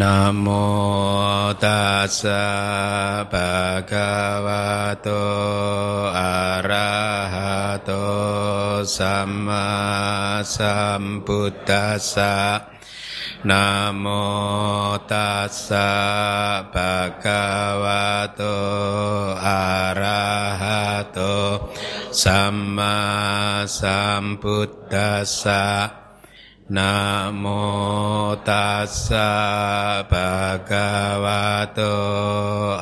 นะโมตัสสะภะคะวะโตอะระหะโตสัมมาสัมพุทธัสสะนะโมตัสสะภะคะวะโตอะระหะโตสัมมาสัมพุทธัสสะ Namo tassa bhagavato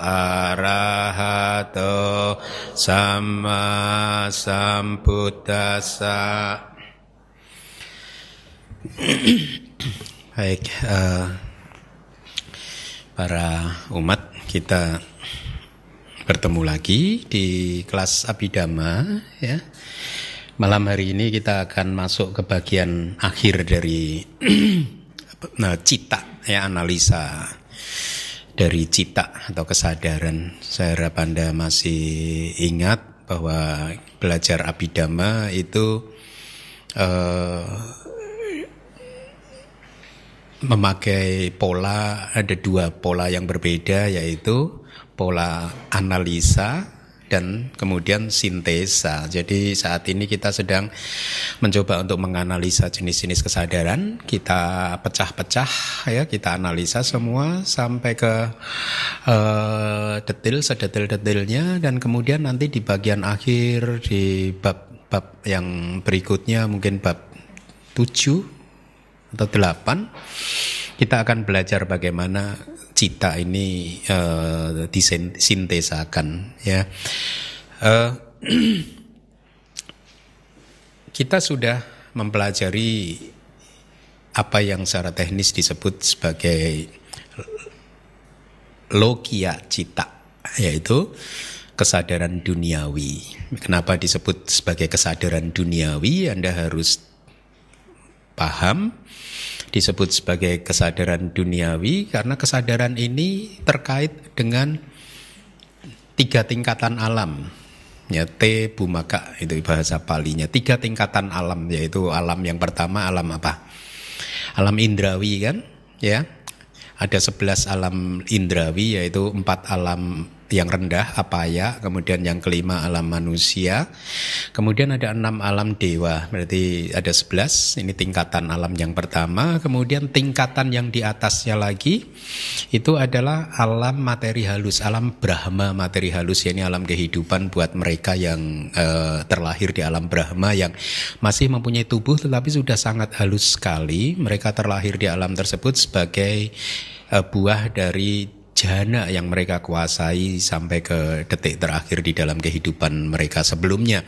arahato sama sambuddhasa Baik, uh, para umat kita bertemu lagi di kelas Abhidhamma ya. Malam hari ini kita akan masuk ke bagian akhir dari nah, cita ya analisa dari cita atau kesadaran. Saya harap Anda masih ingat bahwa belajar Abidama itu uh, memakai pola ada dua pola yang berbeda yaitu pola analisa dan kemudian sintesa. Jadi saat ini kita sedang mencoba untuk menganalisa jenis-jenis kesadaran. Kita pecah-pecah ya, kita analisa semua sampai ke uh, detail sedetail-detailnya dan kemudian nanti di bagian akhir di bab-bab yang berikutnya mungkin bab 7 atau delapan kita akan belajar bagaimana cita ini uh, disintesakan ya uh, kita sudah mempelajari apa yang secara teknis disebut sebagai logia cita yaitu kesadaran duniawi. Kenapa disebut sebagai kesadaran duniawi? Anda harus paham disebut sebagai kesadaran duniawi karena kesadaran ini terkait dengan tiga tingkatan alam ya T bumaka itu bahasa palinya. Tiga tingkatan alam yaitu alam yang pertama alam apa? Alam indrawi kan ya. Ada sebelas alam indrawi yaitu empat alam yang rendah apa ya? Kemudian yang kelima alam manusia, kemudian ada enam alam dewa, berarti ada sebelas. Ini tingkatan alam yang pertama, kemudian tingkatan yang di atasnya lagi itu adalah alam materi halus, alam Brahma materi halus, ini alam kehidupan buat mereka yang uh, terlahir di alam Brahma yang masih mempunyai tubuh tetapi sudah sangat halus sekali. Mereka terlahir di alam tersebut sebagai uh, buah dari jana yang mereka kuasai sampai ke detik terakhir di dalam kehidupan mereka sebelumnya.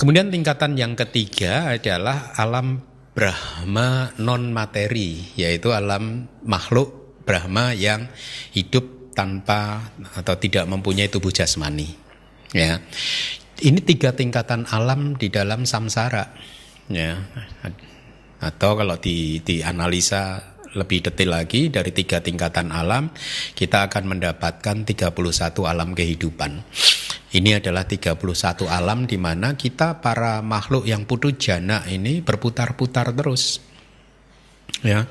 Kemudian tingkatan yang ketiga adalah alam Brahma non materi, yaitu alam makhluk Brahma yang hidup tanpa atau tidak mempunyai tubuh jasmani. Ya, ini tiga tingkatan alam di dalam samsara. Ya, atau kalau di dianalisa lebih detail lagi dari tiga tingkatan alam, kita akan mendapatkan 31 alam kehidupan. Ini adalah 31 alam di mana kita para makhluk yang putu jana ini berputar-putar terus. Ya.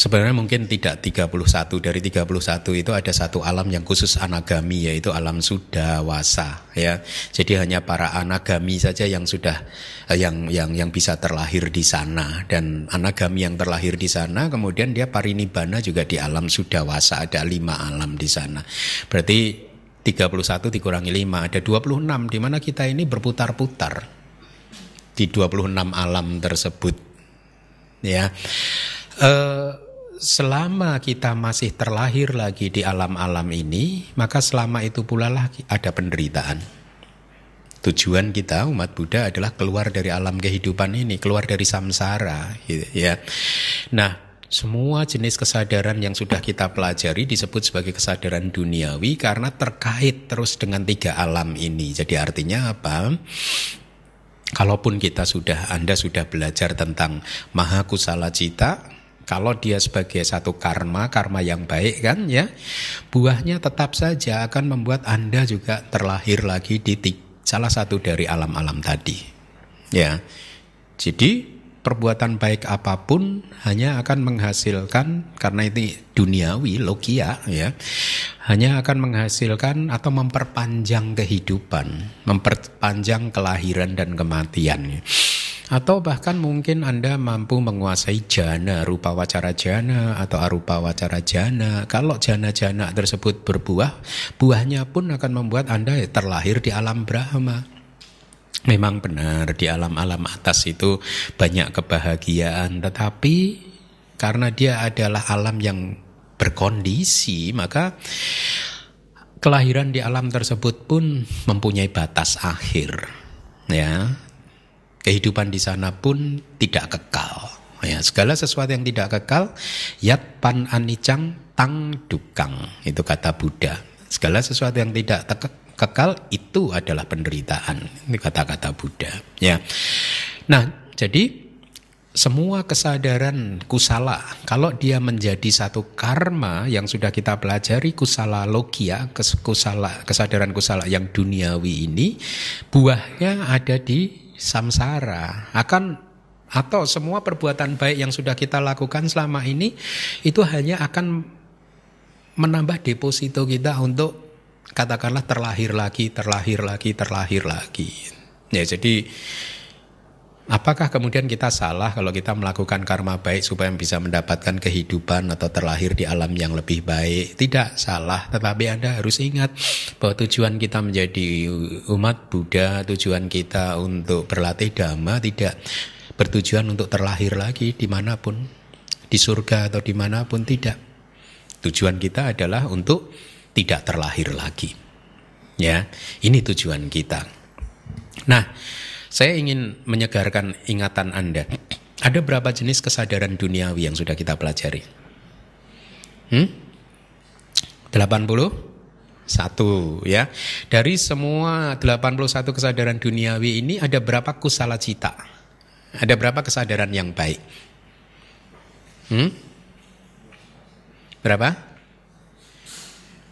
Sebenarnya mungkin tidak 31 dari 31 itu ada satu alam yang khusus anagami yaitu alam sudawasa ya. Jadi hanya para anagami saja yang sudah eh, yang yang yang bisa terlahir di sana. Dan anagami yang terlahir di sana kemudian dia parinibbana juga di alam sudawasa. Ada lima alam di sana. Berarti 31 dikurangi 5 ada 26 di mana kita ini berputar-putar di 26 alam tersebut ya. Uh, selama kita masih terlahir lagi di alam-alam ini, maka selama itu pula lah ada penderitaan. Tujuan kita umat Buddha adalah keluar dari alam kehidupan ini, keluar dari samsara, gitu, ya. Nah, semua jenis kesadaran yang sudah kita pelajari disebut sebagai kesadaran duniawi karena terkait terus dengan tiga alam ini. Jadi artinya apa? Kalaupun kita sudah Anda sudah belajar tentang maha kusala cita, kalau dia sebagai satu karma, karma yang baik kan ya, buahnya tetap saja akan membuat Anda juga terlahir lagi di salah satu dari alam-alam tadi. Ya. Jadi perbuatan baik apa pun hanya akan menghasilkan karena ini duniawi logia ya hanya akan menghasilkan atau memperpanjang kehidupan memperpanjang kelahiran dan kematian atau bahkan mungkin Anda mampu menguasai jana rupa wacara jana atau arupa wacara jana kalau jana-jana tersebut berbuah buahnya pun akan membuat Anda terlahir di alam Brahma. Memang benar di alam-alam atas itu banyak kebahagiaan, tetapi karena dia adalah alam yang berkondisi, maka kelahiran di alam tersebut pun mempunyai batas akhir. Ya, kehidupan di sana pun tidak kekal. Ya, segala sesuatu yang tidak kekal, yat pan anicang tang dukang itu kata Buddha. Segala sesuatu yang tidak kekal itu adalah penderitaan. Ini kata-kata Buddha. Ya. Nah, jadi semua kesadaran kusala kalau dia menjadi satu karma yang sudah kita pelajari kusala logia kusala kesadaran kusala yang duniawi ini buahnya ada di samsara akan atau semua perbuatan baik yang sudah kita lakukan selama ini itu hanya akan menambah deposito kita untuk katakanlah terlahir lagi, terlahir lagi, terlahir lagi. Ya, jadi apakah kemudian kita salah kalau kita melakukan karma baik supaya bisa mendapatkan kehidupan atau terlahir di alam yang lebih baik? Tidak salah, tetapi Anda harus ingat bahwa tujuan kita menjadi umat Buddha, tujuan kita untuk berlatih dhamma tidak bertujuan untuk terlahir lagi di mana pun, di surga atau di mana pun tidak. Tujuan kita adalah untuk tidak terlahir lagi. Ya, ini tujuan kita. Nah, saya ingin menyegarkan ingatan Anda. Ada berapa jenis kesadaran duniawi yang sudah kita pelajari? Hmm? 80? Satu ya. Dari semua 81 kesadaran duniawi ini ada berapa kusala cita? Ada berapa kesadaran yang baik? Hmm? Berapa?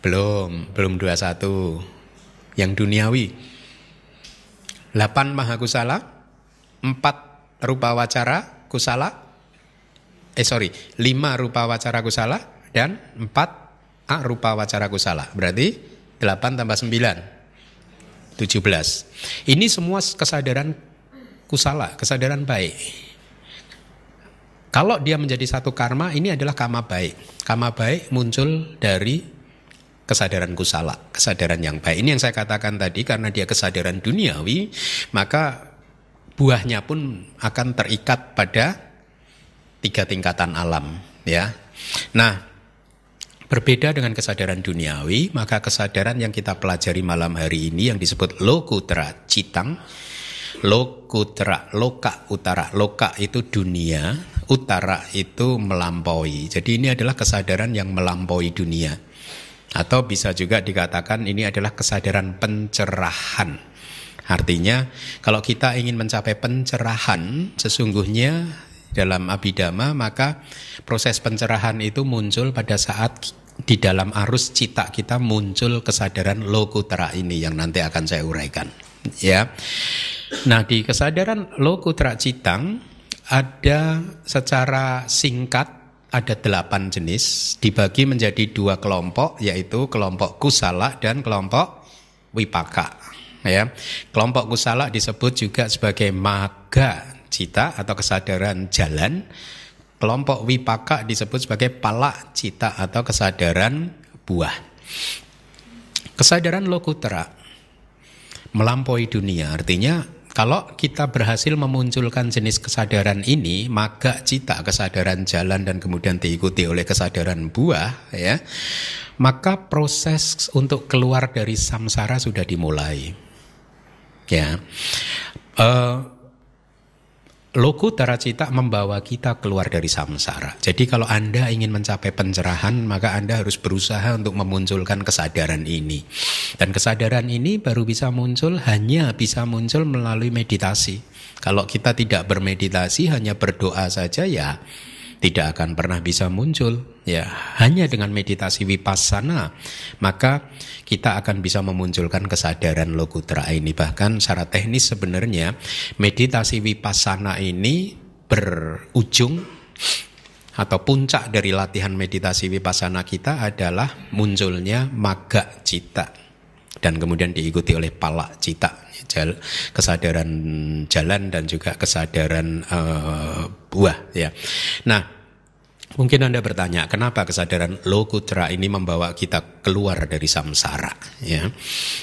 Belum, belum 21. Yang duniawi. 8 maha kusala, 4 rupa wacara kusala, eh sorry, 5 rupa wacara kusala, dan 4 a rupa wacara kusala. Berarti 8 tambah 9, 17. Ini semua kesadaran kusala, kesadaran baik. Kalau dia menjadi satu karma, ini adalah karma baik. Karma baik muncul dari kesadaran kusala, kesadaran yang baik. Ini yang saya katakan tadi karena dia kesadaran duniawi, maka buahnya pun akan terikat pada tiga tingkatan alam, ya. Nah, berbeda dengan kesadaran duniawi, maka kesadaran yang kita pelajari malam hari ini yang disebut lokutra citang, lokutra, loka utara, loka itu dunia, utara itu melampaui. Jadi ini adalah kesadaran yang melampaui dunia. Atau bisa juga dikatakan ini adalah kesadaran pencerahan. Artinya kalau kita ingin mencapai pencerahan sesungguhnya dalam abidama maka proses pencerahan itu muncul pada saat di dalam arus cita kita muncul kesadaran lokutra ini yang nanti akan saya uraikan ya. Nah, di kesadaran lokutra citang ada secara singkat ada delapan jenis dibagi menjadi dua kelompok yaitu kelompok kusala dan kelompok wipaka ya. Kelompok kusala disebut juga sebagai maga cita atau kesadaran jalan. Kelompok wipaka disebut sebagai pala cita atau kesadaran buah. Kesadaran lokutra melampaui dunia artinya kalau kita berhasil memunculkan jenis kesadaran ini, maka cita kesadaran jalan dan kemudian diikuti oleh kesadaran buah, ya, maka proses untuk keluar dari samsara sudah dimulai. Ya, uh, Loku cita membawa kita keluar dari samsara. Jadi kalau Anda ingin mencapai pencerahan, maka Anda harus berusaha untuk memunculkan kesadaran ini. Dan kesadaran ini baru bisa muncul, hanya bisa muncul melalui meditasi. Kalau kita tidak bermeditasi, hanya berdoa saja ya tidak akan pernah bisa muncul. Ya hanya dengan meditasi vipassana maka kita akan bisa memunculkan kesadaran lokutra ini. Bahkan secara teknis sebenarnya meditasi vipassana ini berujung atau puncak dari latihan meditasi vipassana kita adalah munculnya maga cita. Dan kemudian diikuti oleh pala cita kesadaran jalan dan juga kesadaran uh, buah ya. Nah, Mungkin Anda bertanya, kenapa kesadaran lokutra ini membawa kita keluar dari samsara? Ya,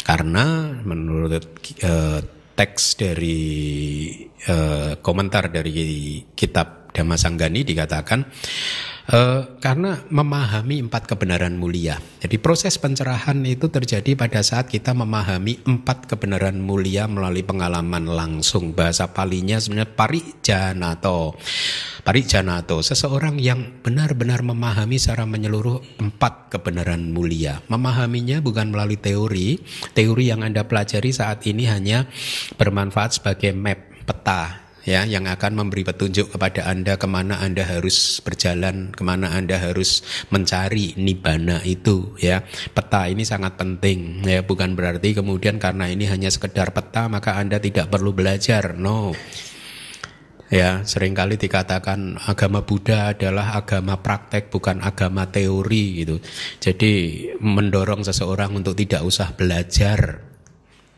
karena menurut uh, teks dari uh, komentar dari kitab Dhammasanggani dikatakan Uh, karena memahami empat kebenaran mulia. Jadi proses pencerahan itu terjadi pada saat kita memahami empat kebenaran mulia melalui pengalaman langsung. Bahasa palinya sebenarnya parijanato. Parijanato, seseorang yang benar-benar memahami secara menyeluruh empat kebenaran mulia. Memahaminya bukan melalui teori. Teori yang Anda pelajari saat ini hanya bermanfaat sebagai map, peta ya yang akan memberi petunjuk kepada Anda ke mana Anda harus berjalan, ke mana Anda harus mencari nibana itu ya. Peta ini sangat penting ya, bukan berarti kemudian karena ini hanya sekedar peta maka Anda tidak perlu belajar. No. Ya, sering kali dikatakan agama Buddha adalah agama praktek bukan agama teori gitu. Jadi mendorong seseorang untuk tidak usah belajar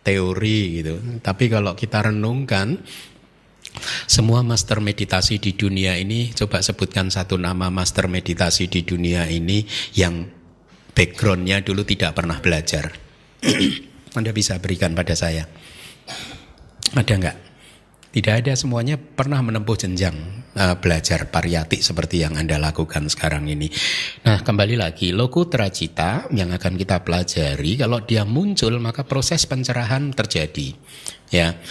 teori gitu. Tapi kalau kita renungkan semua master meditasi di dunia ini, coba sebutkan satu nama master meditasi di dunia ini yang backgroundnya dulu tidak pernah belajar. Anda bisa berikan pada saya. Ada enggak? Tidak ada semuanya pernah menempuh jenjang uh, belajar pariyati seperti yang Anda lakukan sekarang ini. Nah, kembali lagi, loku teracita yang akan kita pelajari, kalau dia muncul maka proses pencerahan terjadi. Ya.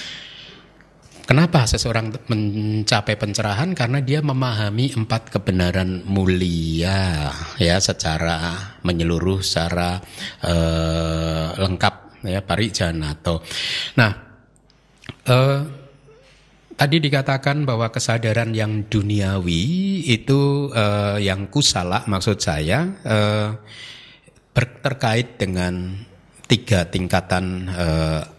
Kenapa seseorang mencapai pencerahan? Karena dia memahami empat kebenaran mulia ya secara menyeluruh, secara uh, lengkap ya parijanato. Nah, uh, tadi dikatakan bahwa kesadaran yang duniawi itu uh, yang kusala maksud saya uh, terkait dengan tiga tingkatan uh,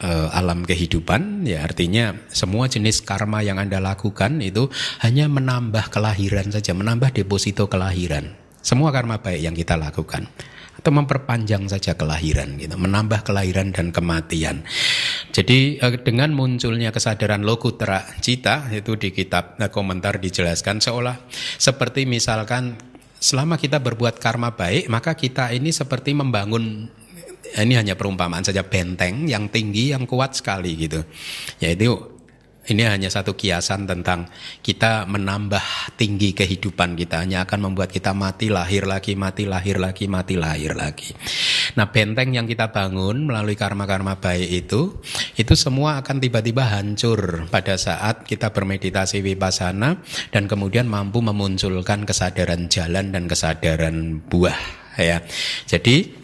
uh, alam kehidupan ya artinya semua jenis karma yang Anda lakukan itu hanya menambah kelahiran saja, menambah deposito kelahiran. Semua karma baik yang kita lakukan atau memperpanjang saja kelahiran gitu, menambah kelahiran dan kematian. Jadi uh, dengan munculnya kesadaran lokutra cita itu di kitab uh, komentar dijelaskan seolah seperti misalkan selama kita berbuat karma baik maka kita ini seperti membangun ini hanya perumpamaan saja benteng yang tinggi yang kuat sekali gitu. Yaitu ini hanya satu kiasan tentang kita menambah tinggi kehidupan kita hanya akan membuat kita mati lahir lagi mati lahir lagi mati lahir lagi. Nah benteng yang kita bangun melalui karma-karma baik itu itu semua akan tiba-tiba hancur pada saat kita bermeditasi vipassana dan kemudian mampu memunculkan kesadaran jalan dan kesadaran buah ya. Jadi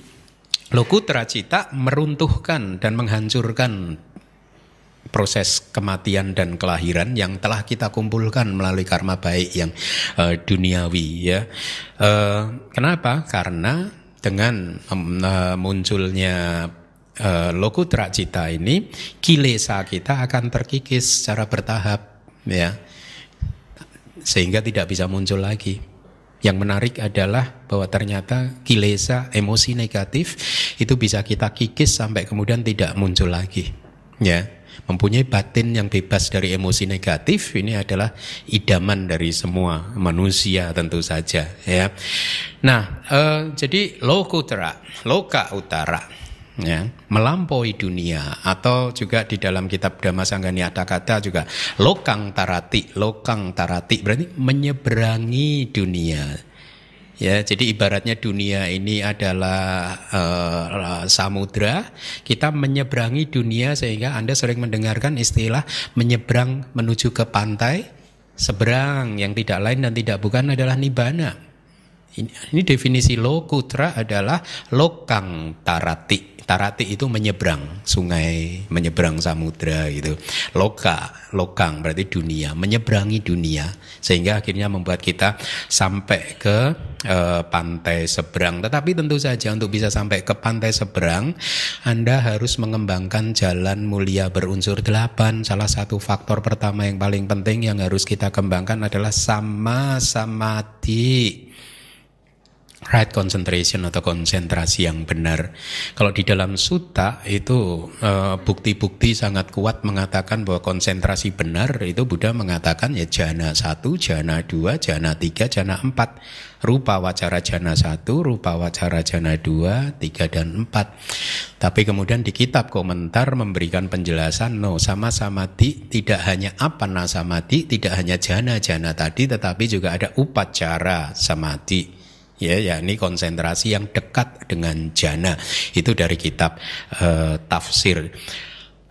Lokutra cita meruntuhkan dan menghancurkan proses kematian dan kelahiran yang telah kita kumpulkan melalui karma baik yang uh, duniawi ya. Uh, kenapa? Karena dengan um, uh, munculnya uh, lokutra cita ini kilesa kita akan terkikis secara bertahap ya. Sehingga tidak bisa muncul lagi. Yang menarik adalah bahwa ternyata kilesa, emosi negatif itu bisa kita kikis sampai kemudian tidak muncul lagi. Ya, mempunyai batin yang bebas dari emosi negatif ini adalah idaman dari semua manusia tentu saja ya. Nah, eh, jadi lokutra, loka utara ya, melampaui dunia atau juga di dalam kitab Dhammasanggani ada kata juga lokang tarati, lokang tarati berarti menyeberangi dunia. Ya, jadi ibaratnya dunia ini adalah uh, samudra, kita menyeberangi dunia sehingga Anda sering mendengarkan istilah menyeberang menuju ke pantai, seberang yang tidak lain dan tidak bukan adalah nibana. Ini definisi lokutra adalah lokang tarati Tarati itu menyeberang sungai, menyeberang samudra gitu. Loka, lokang berarti dunia, menyeberangi dunia sehingga akhirnya membuat kita sampai ke uh, pantai seberang. Tetapi tentu saja untuk bisa sampai ke pantai seberang, Anda harus mengembangkan jalan mulia berunsur delapan. Salah satu faktor pertama yang paling penting yang harus kita kembangkan adalah sama samadhi right concentration atau konsentrasi yang benar. Kalau di dalam suta itu eh, bukti-bukti uh, sangat kuat mengatakan bahwa konsentrasi benar itu Buddha mengatakan ya jana satu, jana dua, jana tiga, jana empat. Rupa wacara jana satu, rupa wacara jana dua, tiga dan empat. Tapi kemudian di kitab komentar memberikan penjelasan no sama samadhi tidak hanya apa samadhi, tidak hanya jana-jana tadi tetapi juga ada upacara samadhi ya yakni konsentrasi yang dekat dengan jana. Itu dari kitab uh, tafsir.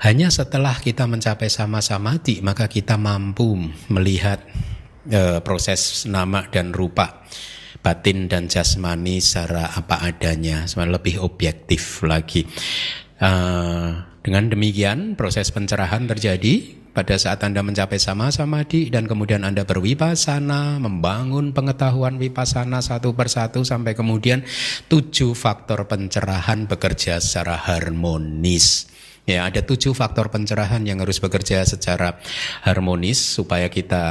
Hanya setelah kita mencapai sama samadhi maka kita mampu melihat uh, proses nama dan rupa batin dan jasmani secara apa adanya lebih objektif lagi. Uh, dengan demikian proses pencerahan terjadi pada saat Anda mencapai sama samadhi dan kemudian Anda berwipasana, membangun pengetahuan wipasana satu persatu sampai kemudian tujuh faktor pencerahan bekerja secara harmonis. Ya, ada tujuh faktor pencerahan yang harus bekerja secara harmonis supaya kita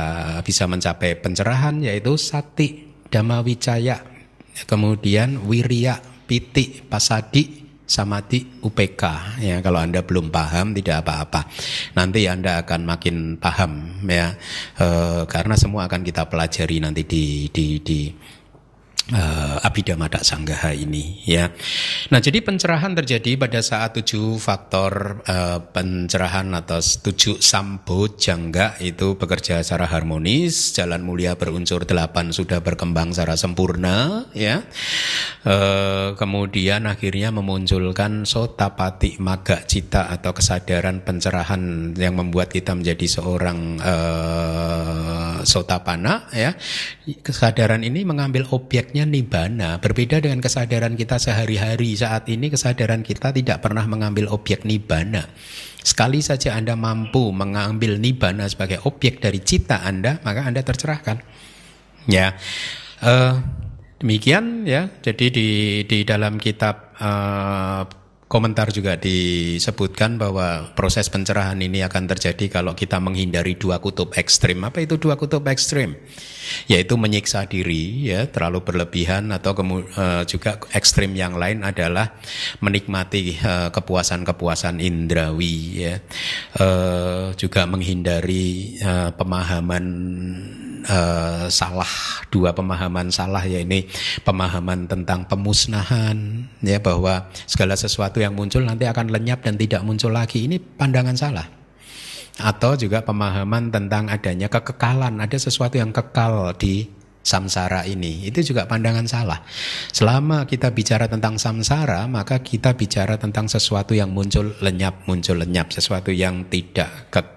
bisa mencapai pencerahan yaitu sati, dhamma wicaya, kemudian wirya, piti, pasadi, samadhi UPK ya. Kalau Anda belum paham tidak apa-apa. Nanti Anda akan makin paham ya. E, karena semua akan kita pelajari nanti di di di uh, Abhidhamma Sanggaha ini ya. Nah, jadi pencerahan terjadi pada saat tujuh faktor uh, pencerahan atau tujuh sambo jangga itu bekerja secara harmonis, jalan mulia berunsur delapan sudah berkembang secara sempurna ya. Uh, kemudian akhirnya memunculkan sotapati maga cita atau kesadaran pencerahan yang membuat kita menjadi seorang uh, sotapana ya. Kesadaran ini mengambil objek sifatnya nibana, berbeda dengan kesadaran kita sehari-hari. Saat ini kesadaran kita tidak pernah mengambil objek nibana. Sekali saja Anda mampu mengambil nibana sebagai objek dari cita Anda, maka Anda tercerahkan. Ya. Uh, demikian ya. Jadi di di dalam kitab uh, komentar juga disebutkan bahwa proses pencerahan ini akan terjadi kalau kita menghindari dua kutub ekstrim. Apa itu dua kutub ekstrim? yaitu menyiksa diri ya terlalu berlebihan atau uh, juga ekstrim yang lain adalah menikmati uh, kepuasan-kepuasan indrawi ya uh, juga menghindari uh, pemahaman uh, salah dua pemahaman salah ya ini pemahaman tentang pemusnahan ya bahwa segala sesuatu yang muncul nanti akan lenyap dan tidak muncul lagi ini pandangan salah atau juga pemahaman tentang adanya kekekalan, ada sesuatu yang kekal di samsara ini. Itu juga pandangan salah. Selama kita bicara tentang samsara, maka kita bicara tentang sesuatu yang muncul lenyap, muncul lenyap, sesuatu yang tidak kekal.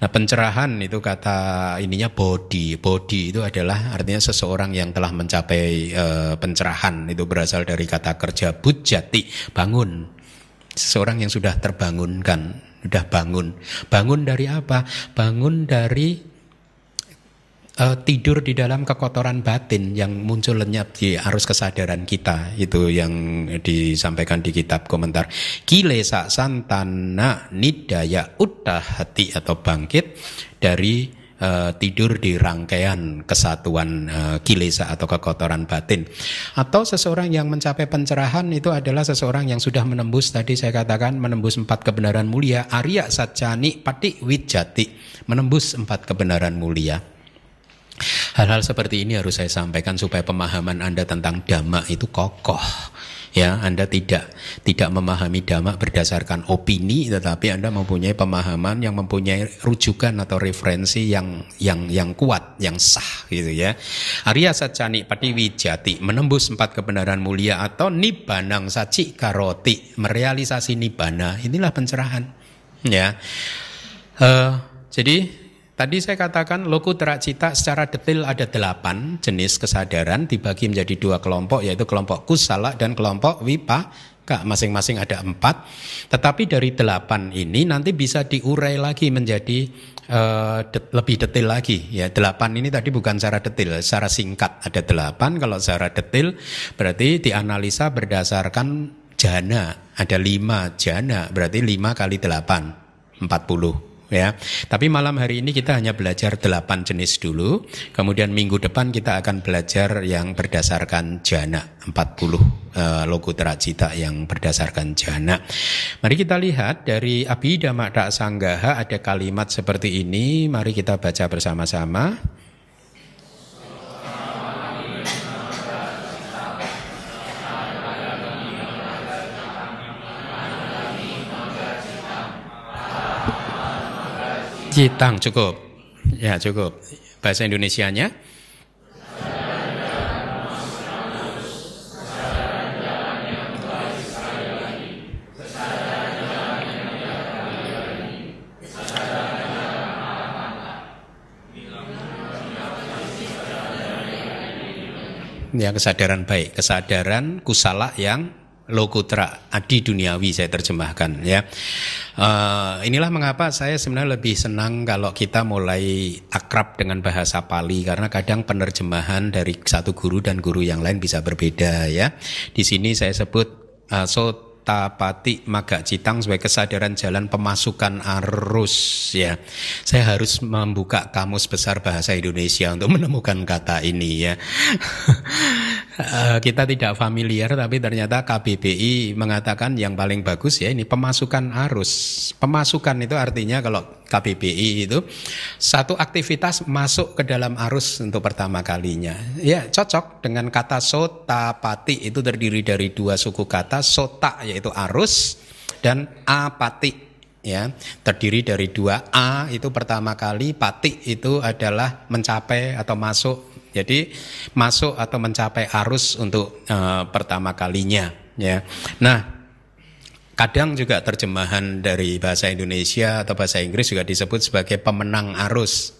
Nah, pencerahan itu kata ininya body. Body itu adalah artinya seseorang yang telah mencapai uh, pencerahan. Itu berasal dari kata kerja bujati, bangun. Seseorang yang sudah terbangunkan sudah bangun. Bangun dari apa? Bangun dari uh, tidur di dalam kekotoran batin yang muncul lenyap di arus kesadaran kita. Itu yang disampaikan di kitab komentar. Kilesa santana nidaya hati atau bangkit dari uh, tidur di rangkaian kesatuan uh, kilesa atau kekotoran batin. Atau seseorang yang mencapai pencerahan itu adalah seseorang yang sudah menembus tadi saya katakan menembus empat kebenaran mulia, Arya Satchani Pati Wijati, menembus empat kebenaran mulia. Hal-hal seperti ini harus saya sampaikan supaya pemahaman Anda tentang dhamma itu kokoh ya. Anda tidak tidak memahami dhamma berdasarkan opini tetapi Anda mempunyai pemahaman yang mempunyai rujukan atau referensi yang yang yang kuat yang sah gitu ya. Arya Satcani Patiwijati menembus empat kebenaran mulia atau Nibanang Saci Karoti merealisasi Nibana inilah pencerahan ya. Uh, jadi Tadi saya katakan lokutra cita secara detail ada delapan jenis kesadaran dibagi menjadi dua kelompok yaitu kelompok kusala dan kelompok wipa masing-masing ada empat. Tetapi dari delapan ini nanti bisa diurai lagi menjadi uh, de lebih detail lagi. Ya delapan ini tadi bukan secara detail, secara singkat ada delapan. Kalau secara detail berarti dianalisa berdasarkan jana. Ada lima jana, berarti lima kali delapan, empat puluh ya. Tapi malam hari ini kita hanya belajar delapan jenis dulu. Kemudian minggu depan kita akan belajar yang berdasarkan jana 40 uh, logo teracita yang berdasarkan jana. Mari kita lihat dari Abhidhamma Sanggaha ada kalimat seperti ini. Mari kita baca bersama-sama. Citang cukup. Ya cukup. Bahasa Indonesianya? Ya kesadaran baik, kesadaran kusala yang lokutra adi duniawi saya terjemahkan ya uh, inilah mengapa saya sebenarnya lebih senang kalau kita mulai akrab dengan bahasa Pali karena kadang penerjemahan dari satu guru dan guru yang lain bisa berbeda ya di sini saya sebut uh, so tapati maga citang sebagai kesadaran jalan pemasukan arus ya. Saya harus membuka kamus besar bahasa Indonesia untuk menemukan kata ini ya. Eh, kita tidak familiar tapi ternyata KBBI mengatakan yang paling bagus ya ini pemasukan arus. Pemasukan itu artinya kalau KBBI itu satu aktivitas masuk ke dalam arus untuk pertama kalinya. Ya cocok dengan kata sota pati itu terdiri dari dua suku kata sota yaitu arus dan apati ya terdiri dari dua a itu pertama kali pati itu adalah mencapai atau masuk jadi masuk atau mencapai arus untuk uh, pertama kalinya ya. Nah, kadang juga terjemahan dari bahasa Indonesia atau bahasa Inggris juga disebut sebagai pemenang arus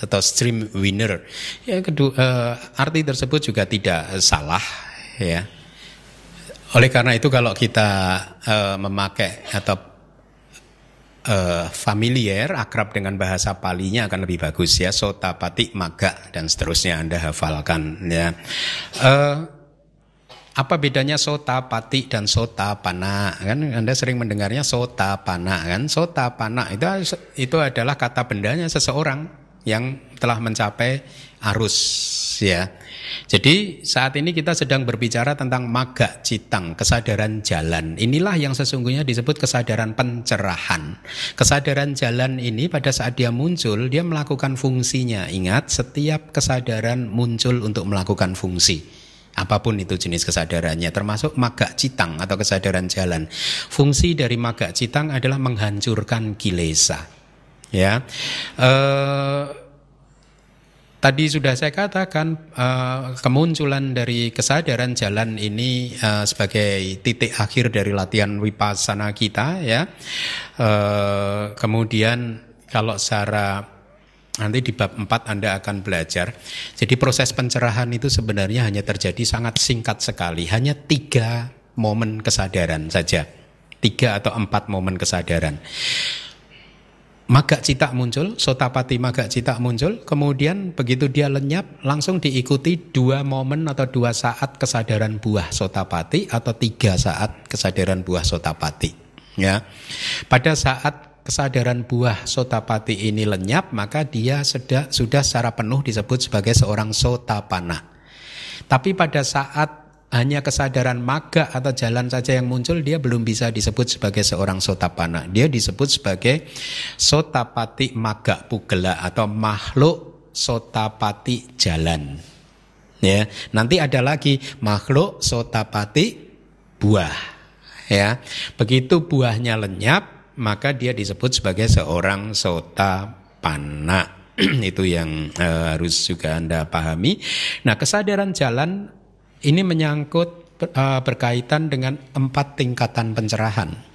atau stream winner. Ya kedua uh, arti tersebut juga tidak salah ya. Oleh karena itu kalau kita uh, memakai atau uh, familiar, akrab dengan bahasa palinya akan lebih bagus ya. Sota, patik, maga dan seterusnya Anda hafalkan ya. Uh, apa bedanya sota pati dan sota pana kan Anda sering mendengarnya sota pana kan sota pana itu itu adalah kata bendanya seseorang yang telah mencapai arus ya jadi saat ini kita sedang berbicara tentang maga citang, kesadaran jalan. Inilah yang sesungguhnya disebut kesadaran pencerahan. Kesadaran jalan ini pada saat dia muncul, dia melakukan fungsinya. Ingat, setiap kesadaran muncul untuk melakukan fungsi. Apa pun itu jenis kesadarannya, termasuk maga citang atau kesadaran jalan. Fungsi dari maga citang adalah menghancurkan kilesa. Ya, uh, Tadi sudah saya katakan uh, kemunculan dari kesadaran jalan ini uh, sebagai titik akhir dari latihan wipasana kita ya. Uh, kemudian kalau secara nanti di bab 4 Anda akan belajar. Jadi proses pencerahan itu sebenarnya hanya terjadi sangat singkat sekali, hanya tiga momen kesadaran saja, tiga atau empat momen kesadaran maga cita muncul, sotapati maga cita muncul, kemudian begitu dia lenyap langsung diikuti dua momen atau dua saat kesadaran buah sotapati atau tiga saat kesadaran buah sotapati. Ya, pada saat kesadaran buah sotapati ini lenyap maka dia sudah sudah secara penuh disebut sebagai seorang sotapana. Tapi pada saat hanya kesadaran maga atau jalan saja yang muncul dia belum bisa disebut sebagai seorang sotapana. Dia disebut sebagai sotapati maga pugela atau makhluk sotapati jalan. Ya, nanti ada lagi makhluk sotapati buah. Ya, begitu buahnya lenyap, maka dia disebut sebagai seorang sotapana. Itu yang uh, harus juga Anda pahami. Nah, kesadaran jalan ini menyangkut uh, berkaitan dengan empat tingkatan pencerahan.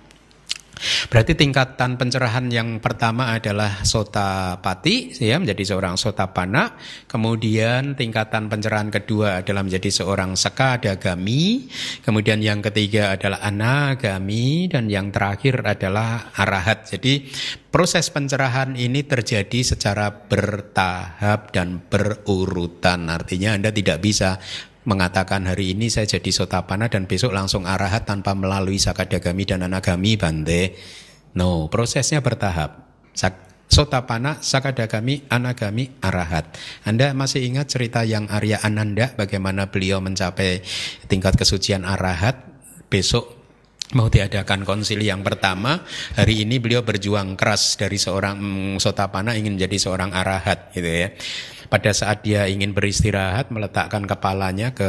Berarti tingkatan pencerahan yang pertama adalah sota pati, ya menjadi seorang sota pana. Kemudian tingkatan pencerahan kedua adalah menjadi seorang sekadagami. Kemudian yang ketiga adalah anagami dan yang terakhir adalah arahat. Jadi proses pencerahan ini terjadi secara bertahap dan berurutan. Artinya Anda tidak bisa mengatakan hari ini saya jadi sotapana dan besok langsung arahat tanpa melalui sakadagami dan anagami bante. No, prosesnya bertahap. Sotapana, sakadagami, anagami, arahat. Anda masih ingat cerita yang Arya Ananda bagaimana beliau mencapai tingkat kesucian arahat? Besok mau diadakan konsili yang pertama. Hari ini beliau berjuang keras dari seorang mm, sotapana ingin menjadi seorang arahat gitu ya pada saat dia ingin beristirahat meletakkan kepalanya ke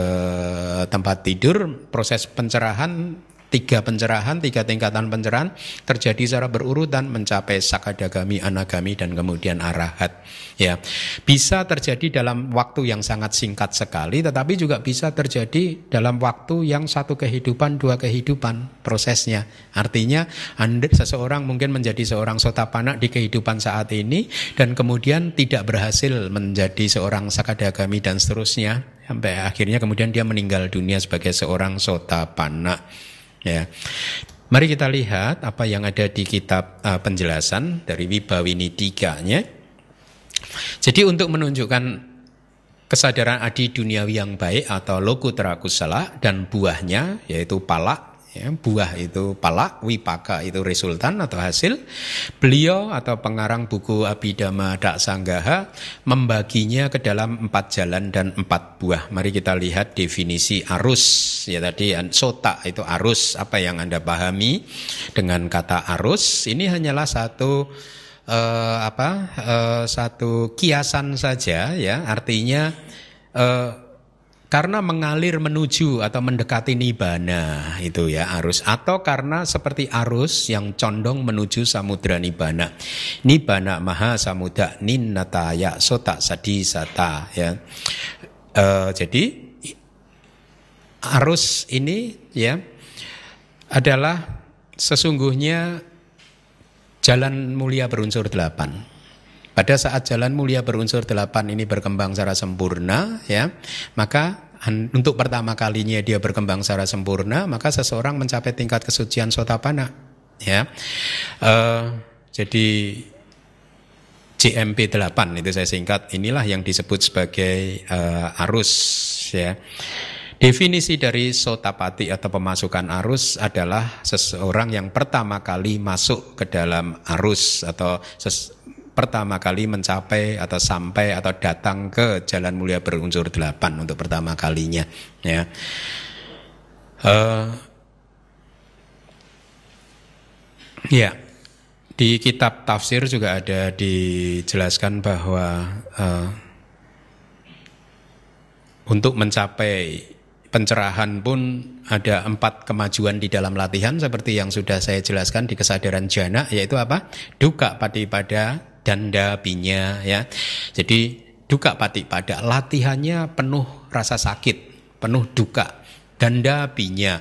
tempat tidur proses pencerahan tiga pencerahan, tiga tingkatan pencerahan terjadi secara berurutan mencapai sakadagami, anagami dan kemudian arahat. Ya, bisa terjadi dalam waktu yang sangat singkat sekali, tetapi juga bisa terjadi dalam waktu yang satu kehidupan, dua kehidupan prosesnya. Artinya, anda seseorang mungkin menjadi seorang sotapana di kehidupan saat ini dan kemudian tidak berhasil menjadi seorang sakadagami dan seterusnya sampai akhirnya kemudian dia meninggal dunia sebagai seorang sotapana. Ya. Mari kita lihat apa yang ada di kitab uh, penjelasan dari Wibawini tiganya. Jadi untuk menunjukkan kesadaran adi duniawi yang baik atau lokutra kusala dan buahnya yaitu palak ya, buah itu palak, wipaka itu resultan atau hasil. Beliau atau pengarang buku Abhidhamma Sanggaha membaginya ke dalam empat jalan dan empat buah. Mari kita lihat definisi arus. Ya tadi sota itu arus apa yang Anda pahami dengan kata arus. Ini hanyalah satu uh, apa uh, satu kiasan saja ya. Artinya uh, karena mengalir menuju atau mendekati nibana itu ya arus. Atau karena seperti arus yang condong menuju samudra nibana nibana maha samudra ninnataya sota sadi sata ya. E, jadi arus ini ya adalah sesungguhnya jalan mulia berunsur delapan pada saat jalan mulia berunsur delapan ini berkembang secara sempurna, ya, maka untuk pertama kalinya dia berkembang secara sempurna, maka seseorang mencapai tingkat kesucian sotapana, ya. Uh, jadi JMP 8 itu saya singkat inilah yang disebut sebagai uh, arus ya. Definisi dari sotapati atau pemasukan arus adalah seseorang yang pertama kali masuk ke dalam arus atau pertama kali mencapai atau sampai atau datang ke jalan mulia berunsur delapan untuk pertama kalinya ya. Uh, ya di kitab tafsir juga ada dijelaskan bahwa uh, untuk mencapai pencerahan pun ada empat kemajuan di dalam latihan seperti yang sudah saya jelaskan di kesadaran jana yaitu apa duka padi pada danda binya ya. Jadi duka pati pada latihannya penuh rasa sakit, penuh duka. Danda binya.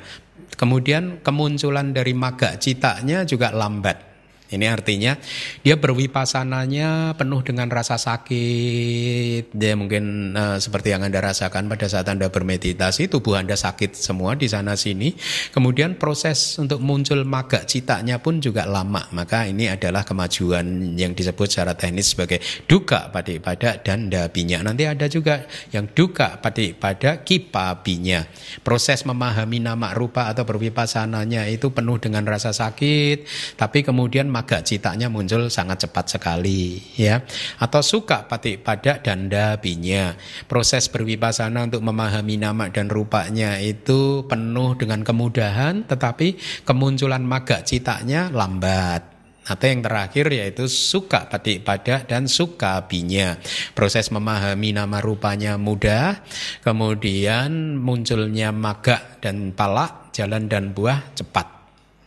Kemudian kemunculan dari maga citanya juga lambat. Ini artinya dia berwipasananya penuh dengan rasa sakit. Dia mungkin uh, seperti yang Anda rasakan pada saat Anda bermeditasi, tubuh Anda sakit semua di sana sini. Kemudian proses untuk muncul maga citanya pun juga lama. Maka ini adalah kemajuan yang disebut secara teknis sebagai duka pada pada dan dabinya. Nanti ada juga yang duka pada pada kipabinya. Proses memahami nama rupa atau berwipasananya itu penuh dengan rasa sakit, tapi kemudian maga citanya muncul sangat cepat sekali ya atau suka pati pada dan dabinya proses berwipasana untuk memahami nama dan rupanya itu penuh dengan kemudahan tetapi kemunculan maga citanya lambat atau yang terakhir yaitu suka pati pada dan suka binya. Proses memahami nama rupanya mudah, kemudian munculnya maga dan palak, jalan dan buah cepat.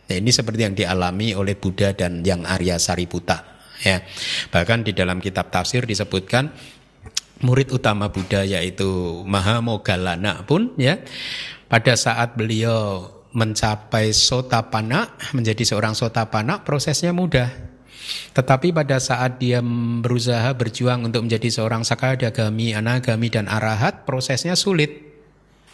Nah, ini seperti yang dialami oleh Buddha dan yang Arya Sariputa. Ya, bahkan di dalam kitab tafsir disebutkan murid utama Buddha yaitu Mahamogalana pun ya pada saat beliau mencapai sotapana, menjadi seorang sotapana, prosesnya mudah. Tetapi pada saat dia berusaha berjuang untuk menjadi seorang sakadagami, anagami, dan arahat, prosesnya sulit.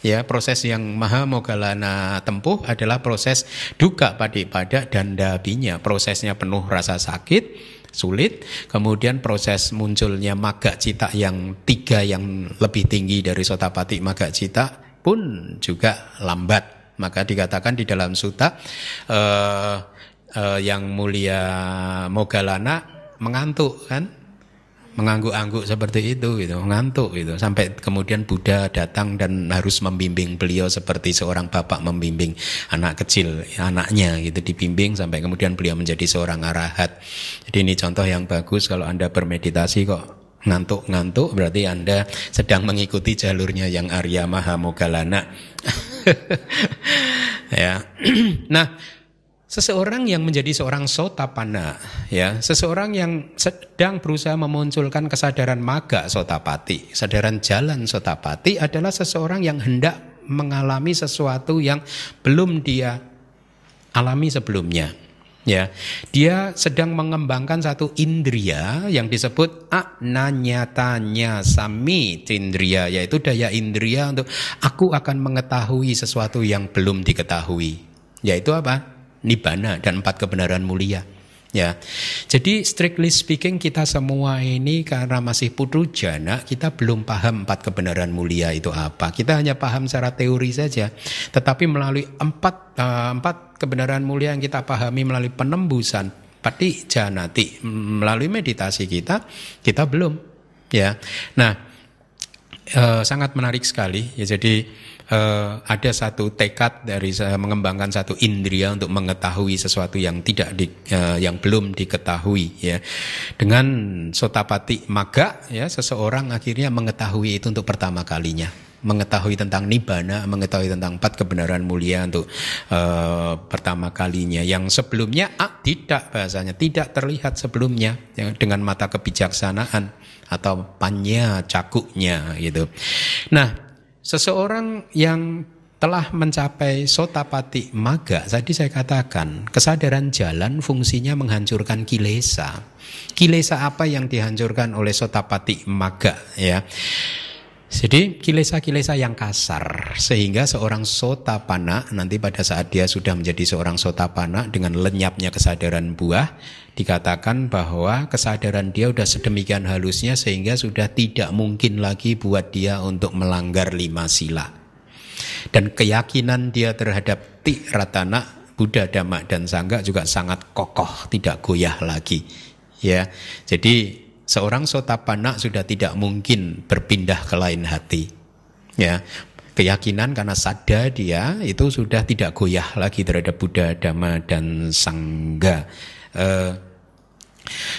Ya, proses yang Maha Mogalana tempuh adalah proses duka pada dan dabinya. Prosesnya penuh rasa sakit, sulit. Kemudian proses munculnya maga cita yang tiga yang lebih tinggi dari sotapati maga cita pun juga lambat. Maka dikatakan di dalam suta uh, uh, yang mulia Mogalana mengantuk kan mengangguk-angguk seperti itu gitu, ngantuk gitu. Sampai kemudian Buddha datang dan harus membimbing beliau seperti seorang bapak membimbing anak kecil, anaknya gitu dibimbing sampai kemudian beliau menjadi seorang arahat. Jadi ini contoh yang bagus kalau Anda bermeditasi kok ngantuk-ngantuk berarti Anda sedang mengikuti jalurnya yang Arya Mahamogalana. ya. nah, Seseorang yang menjadi seorang sotapana, ya, seseorang yang sedang berusaha memunculkan kesadaran maga sotapati, kesadaran jalan sotapati adalah seseorang yang hendak mengalami sesuatu yang belum dia alami sebelumnya. Ya, dia sedang mengembangkan satu indria yang disebut ananyatanya sami indria, yaitu daya indria untuk aku akan mengetahui sesuatu yang belum diketahui. Yaitu apa? Nibbana dan empat kebenaran mulia. Ya, jadi strictly speaking kita semua ini karena masih putu jana kita belum paham empat kebenaran mulia itu apa. Kita hanya paham secara teori saja. Tetapi melalui empat uh, empat kebenaran mulia yang kita pahami melalui penembusan pati janati melalui meditasi kita kita belum. Ya, nah uh, sangat menarik sekali. Ya, jadi uh, ada satu tekad dari uh, mengembangkan satu indria untuk mengetahui sesuatu yang tidak di, uh, yang belum diketahui ya dengan sotapati maga ya seseorang akhirnya mengetahui itu untuk pertama kalinya mengetahui tentang nibbana, mengetahui tentang empat kebenaran mulia untuk uh, pertama kalinya. Yang sebelumnya ah, tidak bahasanya, tidak terlihat sebelumnya ya, dengan mata kebijaksanaan atau panya cakuknya gitu. Nah, Seseorang yang telah mencapai sotapati maga, tadi saya katakan kesadaran jalan fungsinya menghancurkan kilesa. Kilesa apa yang dihancurkan oleh sotapati maga ya? Jadi kilesa-kilesa yang kasar sehingga seorang sotapana nanti pada saat dia sudah menjadi seorang sotapana dengan lenyapnya kesadaran buah dikatakan bahwa kesadaran dia sudah sedemikian halusnya sehingga sudah tidak mungkin lagi buat dia untuk melanggar lima sila. Dan keyakinan dia terhadap ratana Buddha, Dhamma dan Sangha juga sangat kokoh, tidak goyah lagi. Ya. Jadi seorang sotapana sudah tidak mungkin berpindah ke lain hati. Ya, keyakinan karena sada dia itu sudah tidak goyah lagi terhadap Buddha, Dhamma dan Sangga. Eh,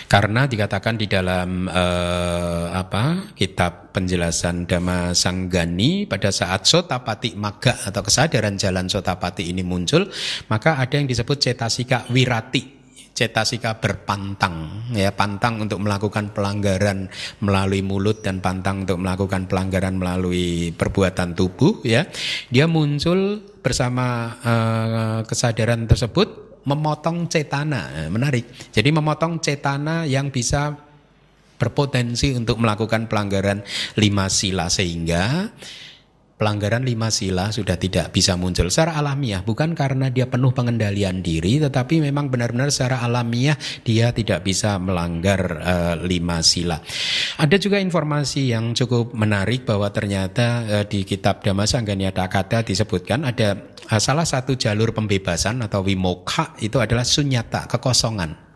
karena dikatakan di dalam uh, apa kitab penjelasan Dhamma Sanggani pada saat sotapati maga atau kesadaran jalan sotapati ini muncul, maka ada yang disebut cetasika wirati cetasika berpantang ya pantang untuk melakukan pelanggaran melalui mulut dan pantang untuk melakukan pelanggaran melalui perbuatan tubuh ya. Dia muncul bersama uh, kesadaran tersebut memotong cetana. Eh, menarik. Jadi memotong cetana yang bisa berpotensi untuk melakukan pelanggaran lima sila sehingga pelanggaran lima sila sudah tidak bisa muncul secara alamiah bukan karena dia penuh pengendalian diri tetapi memang benar-benar secara alamiah dia tidak bisa melanggar uh, lima sila. Ada juga informasi yang cukup menarik bahwa ternyata uh, di kitab Dhammasangganyata Kata disebutkan ada uh, salah satu jalur pembebasan atau wimoka itu adalah sunyata kekosongan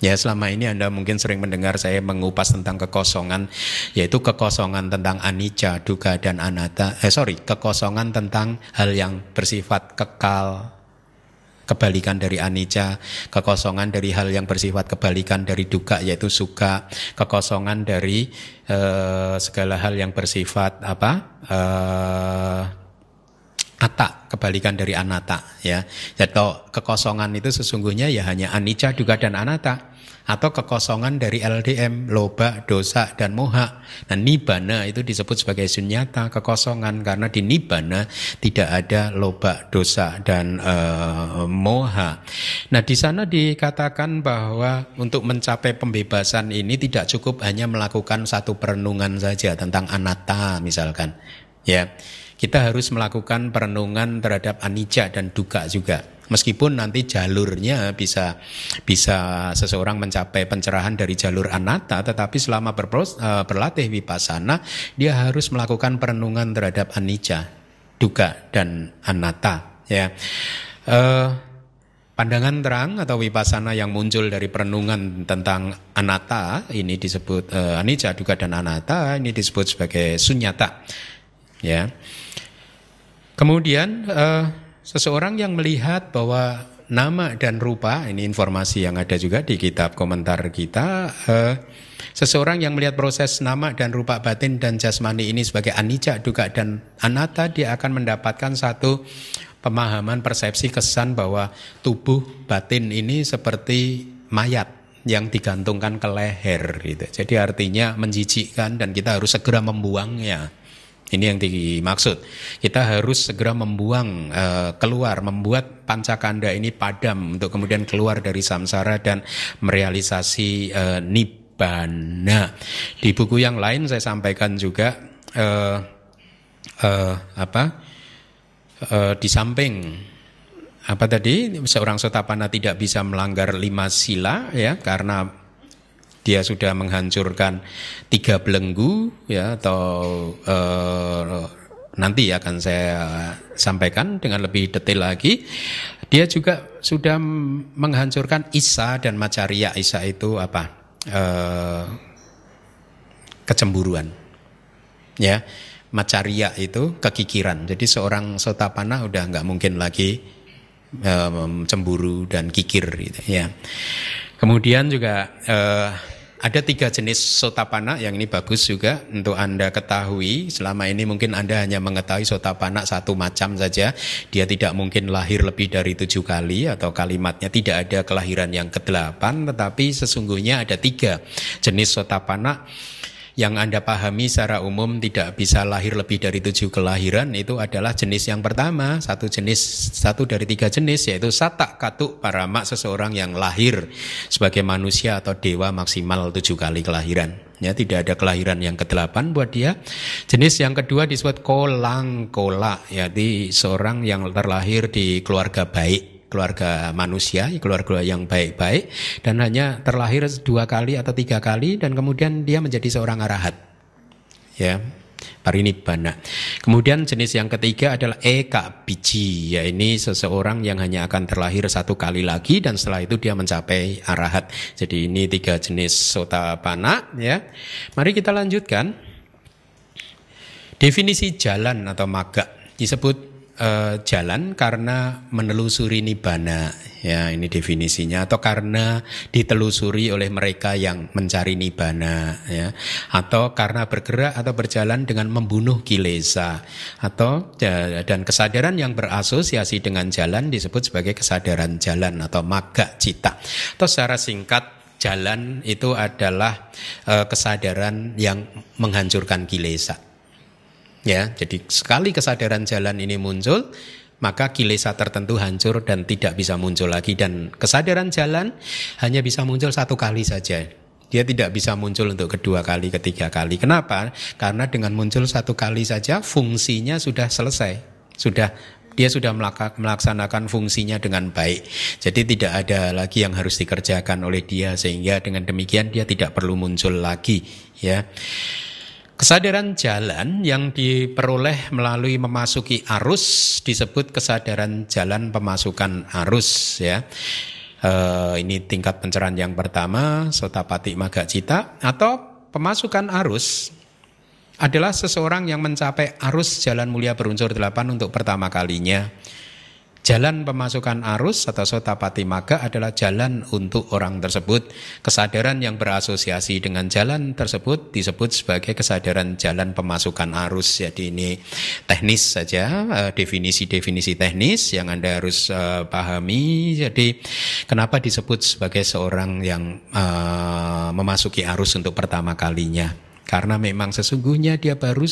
Ya selama ini Anda mungkin sering mendengar saya mengupas tentang kekosongan Yaitu kekosongan tentang anicca, duga dan anatta Eh sorry, kekosongan tentang hal yang bersifat kekal Kebalikan dari anicca Kekosongan dari hal yang bersifat kebalikan dari duga yaitu suka Kekosongan dari uh, segala hal yang bersifat apa uh, Ata, kebalikan dari anata ya. Atau kekosongan itu sesungguhnya ya hanya anicca, duga dan anatta atau kekosongan dari LDM, loba, dosa, dan moha. Nah, nibana itu disebut sebagai sunyata, kekosongan karena di nibana tidak ada loba, dosa, dan uh, moha. Nah, di sana dikatakan bahwa untuk mencapai pembebasan ini tidak cukup hanya melakukan satu perenungan saja tentang anatta misalkan. Ya, kita harus melakukan perenungan terhadap anicca dan duka juga Meskipun nanti jalurnya bisa bisa seseorang mencapai pencerahan dari jalur anatta, tetapi selama berpros, uh, berlatih vipassana, dia harus melakukan perenungan terhadap anicca, duka dan anatta. Ya. Uh, pandangan terang atau vipassana yang muncul dari perenungan tentang anatta ini disebut uh, anicca, dan anatta ini disebut sebagai sunyata. Ya. Kemudian uh, Seseorang yang melihat bahwa nama dan rupa, ini informasi yang ada juga di kitab komentar kita, eh, seseorang yang melihat proses nama dan rupa batin dan jasmani ini sebagai anicca, duka dan anatta, dia akan mendapatkan satu pemahaman persepsi kesan bahwa tubuh batin ini seperti mayat yang digantungkan ke leher gitu. Jadi artinya menjijikkan dan kita harus segera membuangnya. Ini yang dimaksud. Kita harus segera membuang uh, keluar, membuat pancakanda ini padam untuk kemudian keluar dari samsara dan merealisasi uh, nibbana. Di buku yang lain saya sampaikan juga uh, apa? Di samping apa tadi seorang sotapana tidak bisa melanggar lima sila ya karena dia sudah menghancurkan tiga belenggu ya atau uh, nanti akan saya sampaikan dengan lebih detail lagi. Dia juga sudah menghancurkan Isa dan Macaria. Isa itu apa? Uh, kecemburuan. Ya. Macaria itu kekikiran. Jadi seorang sotapana udah nggak mungkin lagi um, cemburu dan kikir gitu ya. Kemudian juga uh, ada tiga jenis sotapana yang ini bagus juga untuk Anda ketahui. Selama ini mungkin Anda hanya mengetahui sotapana satu macam saja. Dia tidak mungkin lahir lebih dari tujuh kali atau kalimatnya tidak ada kelahiran yang kedelapan. Tetapi sesungguhnya ada tiga jenis sotapana yang Anda pahami secara umum tidak bisa lahir lebih dari tujuh kelahiran itu adalah jenis yang pertama, satu jenis, satu dari tiga jenis yaitu satak katuk parama seseorang yang lahir sebagai manusia atau dewa maksimal tujuh kali kelahiran. Ya, tidak ada kelahiran yang kedelapan buat dia. Jenis yang kedua disebut kolang kola, yaitu seorang yang terlahir di keluarga baik keluarga manusia, keluarga yang baik-baik, dan hanya terlahir dua kali atau tiga kali, dan kemudian dia menjadi seorang arahat. Ya, parinibbana. Kemudian jenis yang ketiga adalah eka biji, ya ini seseorang yang hanya akan terlahir satu kali lagi dan setelah itu dia mencapai arahat. Jadi ini tiga jenis sotapana ya. Mari kita lanjutkan. Definisi jalan atau maga disebut uh, jalan karena menelusuri nibana ya ini definisinya. Atau karena ditelusuri oleh mereka yang mencari nibana ya. Atau karena bergerak atau berjalan dengan membunuh kilesa. Atau ya, dan kesadaran yang berasosiasi dengan jalan disebut sebagai kesadaran jalan atau maga cita. Atau secara singkat jalan itu adalah uh, kesadaran yang menghancurkan kilesa Ya, jadi sekali kesadaran jalan ini muncul, maka kilesa tertentu hancur dan tidak bisa muncul lagi dan kesadaran jalan hanya bisa muncul satu kali saja. Dia tidak bisa muncul untuk kedua kali, ketiga kali. Kenapa? Karena dengan muncul satu kali saja fungsinya sudah selesai. Sudah dia sudah melaksanakan fungsinya dengan baik. Jadi tidak ada lagi yang harus dikerjakan oleh dia sehingga dengan demikian dia tidak perlu muncul lagi, ya. Kesadaran jalan yang diperoleh melalui memasuki arus disebut kesadaran jalan pemasukan arus ya. Uh, ini tingkat pencerahan yang pertama, sotapati maga cita atau pemasukan arus adalah seseorang yang mencapai arus jalan mulia berunsur delapan untuk pertama kalinya. Jalan pemasukan arus atau sotapati maga adalah jalan untuk orang tersebut. Kesadaran yang berasosiasi dengan jalan tersebut disebut sebagai kesadaran jalan pemasukan arus. Jadi ini teknis saja, eh, definisi-definisi teknis yang Anda harus uh, pahami. Jadi kenapa disebut sebagai seorang yang uh, memasuki arus untuk pertama kalinya? Karena memang sesungguhnya dia baru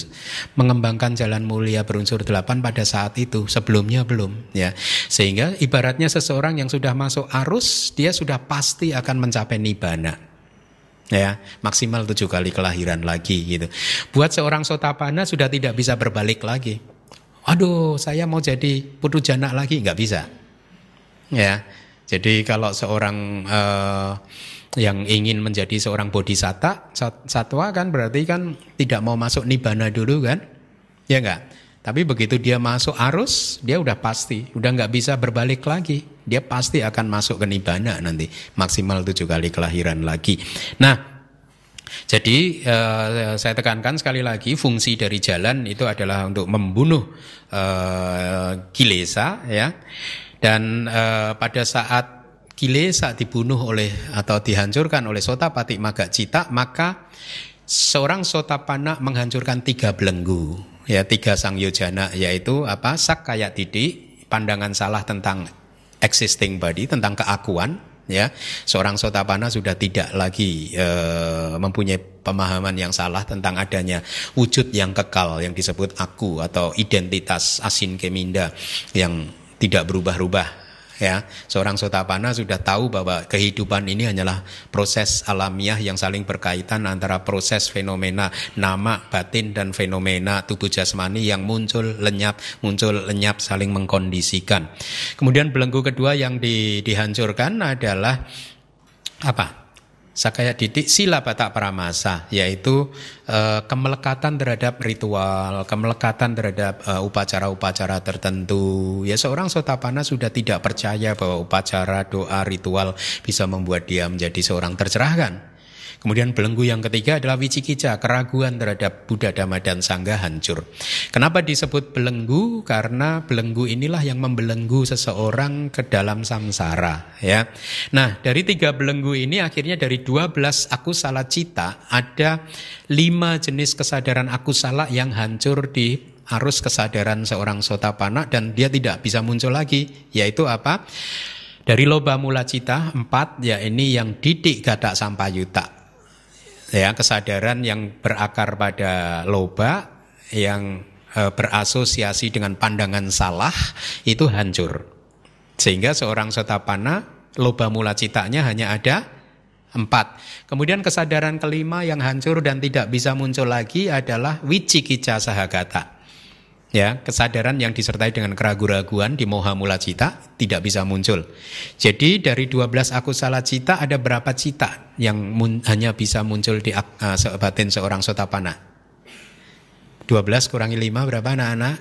mengembangkan jalan mulia berunsur delapan pada saat itu, sebelumnya belum. ya Sehingga ibaratnya seseorang yang sudah masuk arus, dia sudah pasti akan mencapai nibana ya maksimal tujuh kali kelahiran lagi gitu. Buat seorang sotapana sudah tidak bisa berbalik lagi. Aduh, saya mau jadi putu jana lagi nggak bisa. Ya, jadi kalau seorang uh, yang ingin menjadi seorang bodhisatta satwa kan berarti kan tidak mau masuk nibana dulu kan? Ya enggak tapi begitu dia masuk arus dia udah pasti udah nggak bisa berbalik lagi. Dia pasti akan masuk ke nibana nanti maksimal tujuh kali kelahiran lagi. Nah jadi uh, saya tekankan sekali lagi fungsi dari jalan itu adalah untuk membunuh uh, kilesa ya. Dan uh, pada saat kilesa dibunuh oleh atau dihancurkan oleh sota pati maga cita, maka seorang sota pana menghancurkan tiga belenggu, ya tiga sang yojana, yaitu apa? Sak kayak didik, pandangan salah tentang existing body, tentang keakuan, ya seorang sotapana sudah tidak lagi e, mempunyai pemahaman yang salah tentang adanya wujud yang kekal yang disebut aku atau identitas asin keminda yang tidak berubah-ubah ya. Seorang sotapana sudah tahu bahwa kehidupan ini hanyalah proses alamiah yang saling berkaitan antara proses fenomena nama batin dan fenomena tubuh jasmani yang muncul lenyap muncul lenyap saling mengkondisikan. Kemudian belenggu kedua yang di, dihancurkan adalah apa Sakaya didik sila batak pramasa yaitu uh, kemelekatan terhadap ritual, kemelekatan terhadap uh, upacara-upacara tertentu. Ya seorang sotapana sudah tidak percaya bahwa upacara, doa, ritual bisa membuat dia menjadi seorang tercerahkan. Kemudian belenggu yang ketiga adalah wicikica, keraguan terhadap Buddha, Dhamma, dan Sangha hancur. Kenapa disebut belenggu? Karena belenggu inilah yang membelenggu seseorang ke dalam samsara. Ya. Nah, dari tiga belenggu ini akhirnya dari 12 aku salah cita ada lima jenis kesadaran aku salah yang hancur di arus kesadaran seorang sotapana dan dia tidak bisa muncul lagi. Yaitu apa? Dari loba mula cita empat ya ini yang didik gadak sampayuta ya kesadaran yang berakar pada loba yang e, berasosiasi dengan pandangan salah itu hancur. Sehingga seorang sotapana loba mula citanya hanya ada empat. Kemudian kesadaran kelima yang hancur dan tidak bisa muncul lagi adalah wicikica sahagata ya kesadaran yang disertai dengan keraguan-raguan di moha mula cita tidak bisa muncul. Jadi dari 12 aku salah cita ada berapa cita yang mun, hanya bisa muncul di uh, batin seorang sotapana? 12 kurangi 5 berapa anak-anak?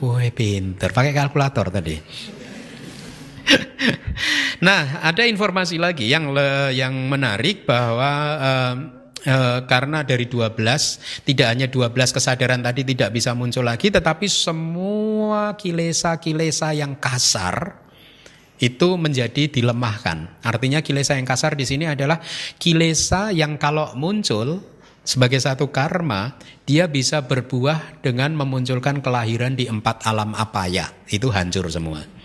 Woi pinter, pakai kalkulator tadi. nah, ada informasi lagi yang le, yang menarik bahwa uh, e, karena dari 12 tidak hanya 12 kesadaran tadi tidak bisa muncul lagi tetapi semua kilesa-kilesa yang kasar itu menjadi dilemahkan. Artinya kilesa yang kasar di sini adalah kilesa yang kalau muncul sebagai satu karma, dia bisa berbuah dengan memunculkan kelahiran di empat alam apaya. Itu hancur semua.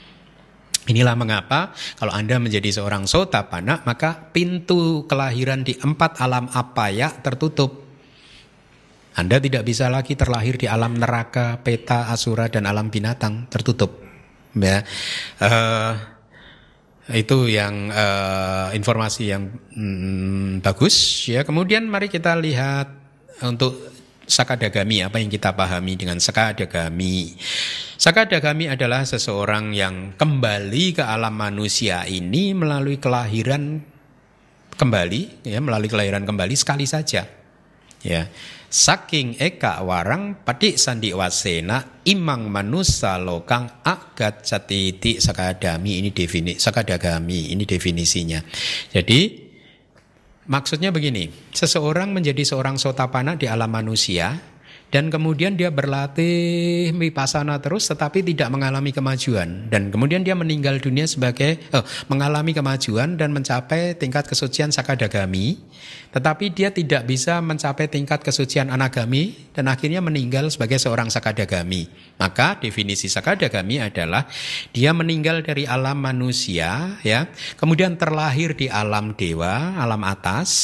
Inilah mengapa kalau Anda menjadi seorang sotapana maka pintu kelahiran di empat alam apaya tertutup. Anda tidak bisa lagi terlahir di alam neraka, peta, asura dan alam binatang tertutup. Ya. Uh, itu yang uh, informasi yang mm, bagus ya. Kemudian mari kita lihat untuk sakadagami apa yang kita pahami dengan sakadagami. Sakadagami adalah seseorang yang kembali ke alam manusia ini melalui kelahiran kembali ya melalui kelahiran kembali sekali saja. Ya. Saking eka warang pati sandi wasena imang manusa lokang agat catiti sakadami ini definisi sakadagami ini definisinya. Jadi Maksudnya begini, seseorang menjadi seorang sotapana di alam manusia dan kemudian dia berlatih vipassana terus tetapi tidak mengalami kemajuan. Dan kemudian dia meninggal dunia sebagai oh, mengalami kemajuan dan mencapai tingkat kesucian sakadagami. Tetapi dia tidak bisa mencapai tingkat kesucian anagami dan akhirnya meninggal sebagai seorang sakadagami. Maka definisi sakadagami adalah dia meninggal dari alam manusia ya. Kemudian terlahir di alam dewa alam atas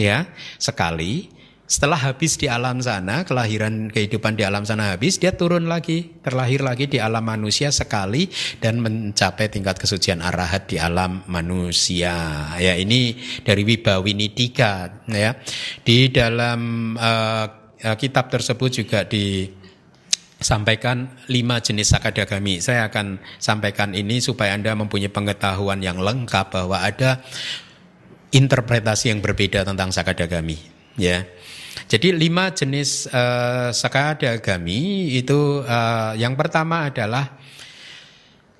ya sekali setelah habis di alam sana, kelahiran kehidupan di alam sana habis, dia turun lagi, terlahir lagi di alam manusia sekali dan mencapai tingkat kesucian arahat di alam manusia. Ya, ini dari Wibawinidika ya. Di dalam uh, kitab tersebut juga di sampaikan lima jenis sakadagami. Saya akan sampaikan ini supaya Anda mempunyai pengetahuan yang lengkap bahwa ada interpretasi yang berbeda tentang sakadagami. Ya, jadi lima jenis uh, sakadagami itu uh, yang pertama adalah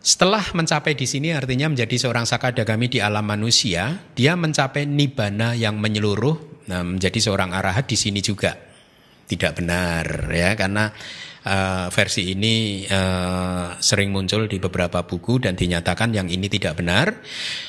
setelah mencapai di sini artinya menjadi seorang sakadagami di alam manusia, dia mencapai nibana yang menyeluruh, nah, menjadi seorang arahat di sini juga. Tidak benar ya karena uh, versi ini uh, sering muncul di beberapa buku dan dinyatakan yang ini tidak benar.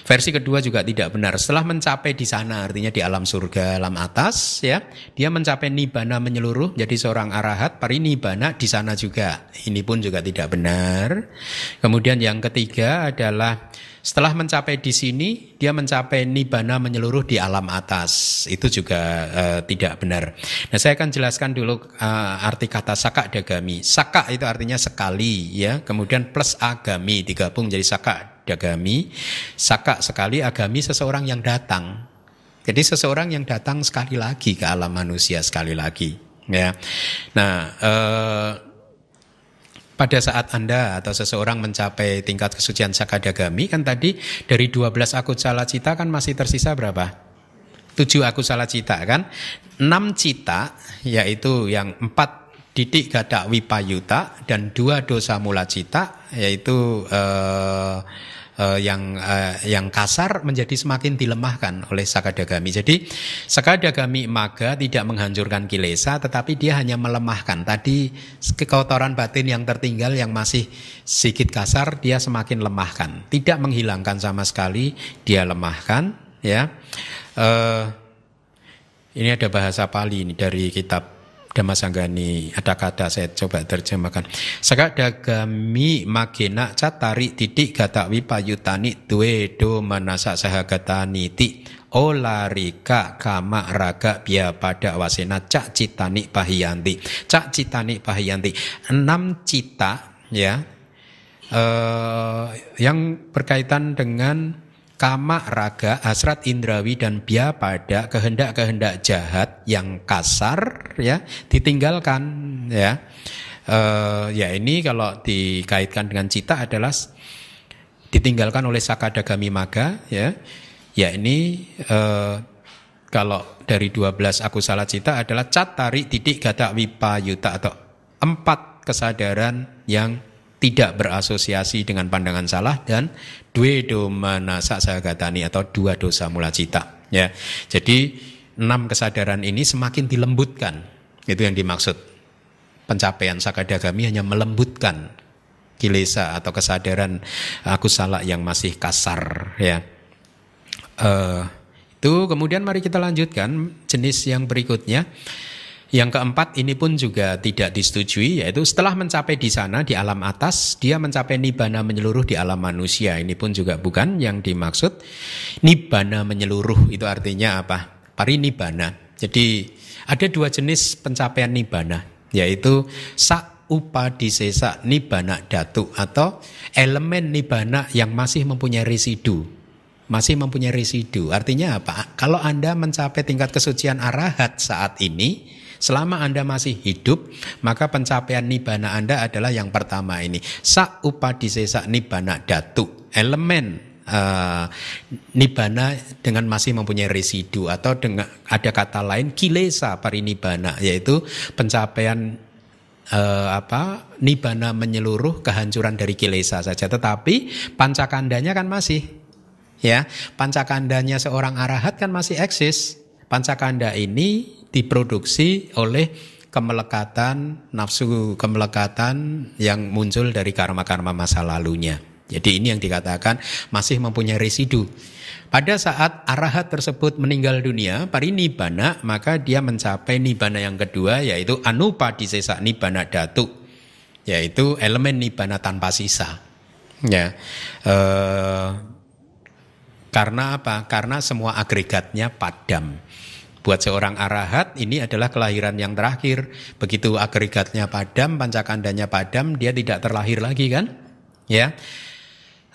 Versi kedua juga tidak benar. Setelah mencapai di sana artinya di alam surga, alam atas ya, dia mencapai nibana menyeluruh jadi seorang arahat, parinibana di sana juga. Ini pun juga tidak benar. Kemudian yang ketiga adalah setelah mencapai di sini, dia mencapai nibana menyeluruh di alam atas. Itu juga uh, tidak benar. Nah, saya akan jelaskan dulu uh, arti kata saka dagami. Saka itu artinya sekali, ya. Kemudian plus agami digabung jadi saka dagami. Saka sekali, agami seseorang yang datang. Jadi seseorang yang datang sekali lagi ke alam manusia sekali lagi, ya. Nah. Uh, pada saat Anda atau seseorang mencapai tingkat kesucian sakadagami kan tadi dari 12 akut salah cita kan masih tersisa berapa? 7 aku salah cita kan? 6 cita yaitu yang 4 didik gadak wipayuta dan dua dosa mula cita yaitu eh, uh, yang uh, yang kasar menjadi semakin dilemahkan oleh sakadagami. Jadi sakadagami maga tidak menghancurkan kilesa tetapi dia hanya melemahkan. Tadi kekotoran batin yang tertinggal yang masih sedikit kasar dia semakin lemahkan. Tidak menghilangkan sama sekali, dia lemahkan ya. Uh, ini ada bahasa Pali ini dari kitab Dhammasanggani ada kata saya coba terjemahkan. Sakadagami magena catari titik gata wipayutani duwe do manasa sahagatani ti olarika kama raga biya pada wasena cak citani pahiyanti cak citani pahiyanti enam cita ya uh, yang berkaitan dengan kama raga hasrat indrawi dan bia pada kehendak-kehendak jahat yang kasar ya ditinggalkan ya. Uh, ya ini kalau dikaitkan dengan cita adalah ditinggalkan oleh sakadagami maga ya. Ya ini uh, kalau dari 12 aku salah cita adalah catari titik gata wipayuta atau empat kesadaran yang tidak berasosiasi dengan pandangan salah dan dua domana sasagatani atau dua dosa mula cita. Ya, jadi enam kesadaran ini semakin dilembutkan. Itu yang dimaksud. Pencapaian sakadagami hanya melembutkan kilesa atau kesadaran aku salah yang masih kasar. Ya, uh, itu kemudian mari kita lanjutkan jenis yang berikutnya. Yang keempat ini pun juga tidak disetujui yaitu setelah mencapai di sana di alam atas dia mencapai nibana menyeluruh di alam manusia. Ini pun juga bukan yang dimaksud. Nibana menyeluruh itu artinya apa? Parinibana. Jadi ada dua jenis pencapaian nibana yaitu sa upadisesa nibana datu atau elemen nibana yang masih mempunyai residu masih mempunyai residu. Artinya apa? Kalau Anda mencapai tingkat kesucian arahat saat ini, Selama Anda masih hidup, maka pencapaian nibana Anda adalah yang pertama ini. Sa upadisesa nibana datu, elemen uh, nibana dengan masih mempunyai residu atau dengan ada kata lain kilesa parinibana yaitu pencapaian uh, apa nibana menyeluruh kehancuran dari kilesa saja. Tetapi pancakandanya kan masih ya. Pancakandanya seorang arahat kan masih eksis. Pancakanda ini diproduksi oleh kemelekatan, nafsu kemelekatan yang muncul dari karma-karma masa lalunya. Jadi ini yang dikatakan masih mempunyai residu. Pada saat arahat tersebut meninggal dunia, parinibana, maka dia mencapai nibana yang kedua yaitu anupadisesa nibana datu, yaitu elemen nibana tanpa sisa. Ya, eh, karena apa? Karena semua agregatnya padam. Buat seorang arahat ini adalah kelahiran yang terakhir. Begitu agregatnya padam, pancakandanya padam, dia tidak terlahir lagi kan? Ya.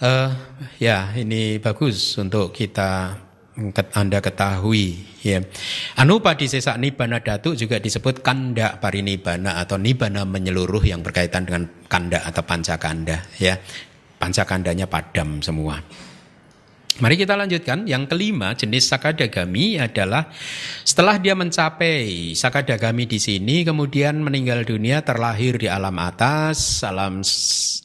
Uh, ya, ini bagus untuk kita anda ketahui ya. Anupa di sesak nibana datu juga disebut kanda parinibana atau nibana menyeluruh yang berkaitan dengan kanda atau pancakanda ya. Pancakandanya padam semua. Mari kita lanjutkan. Yang kelima jenis sakadagami adalah setelah dia mencapai sakadagami di sini, kemudian meninggal dunia terlahir di alam atas, alam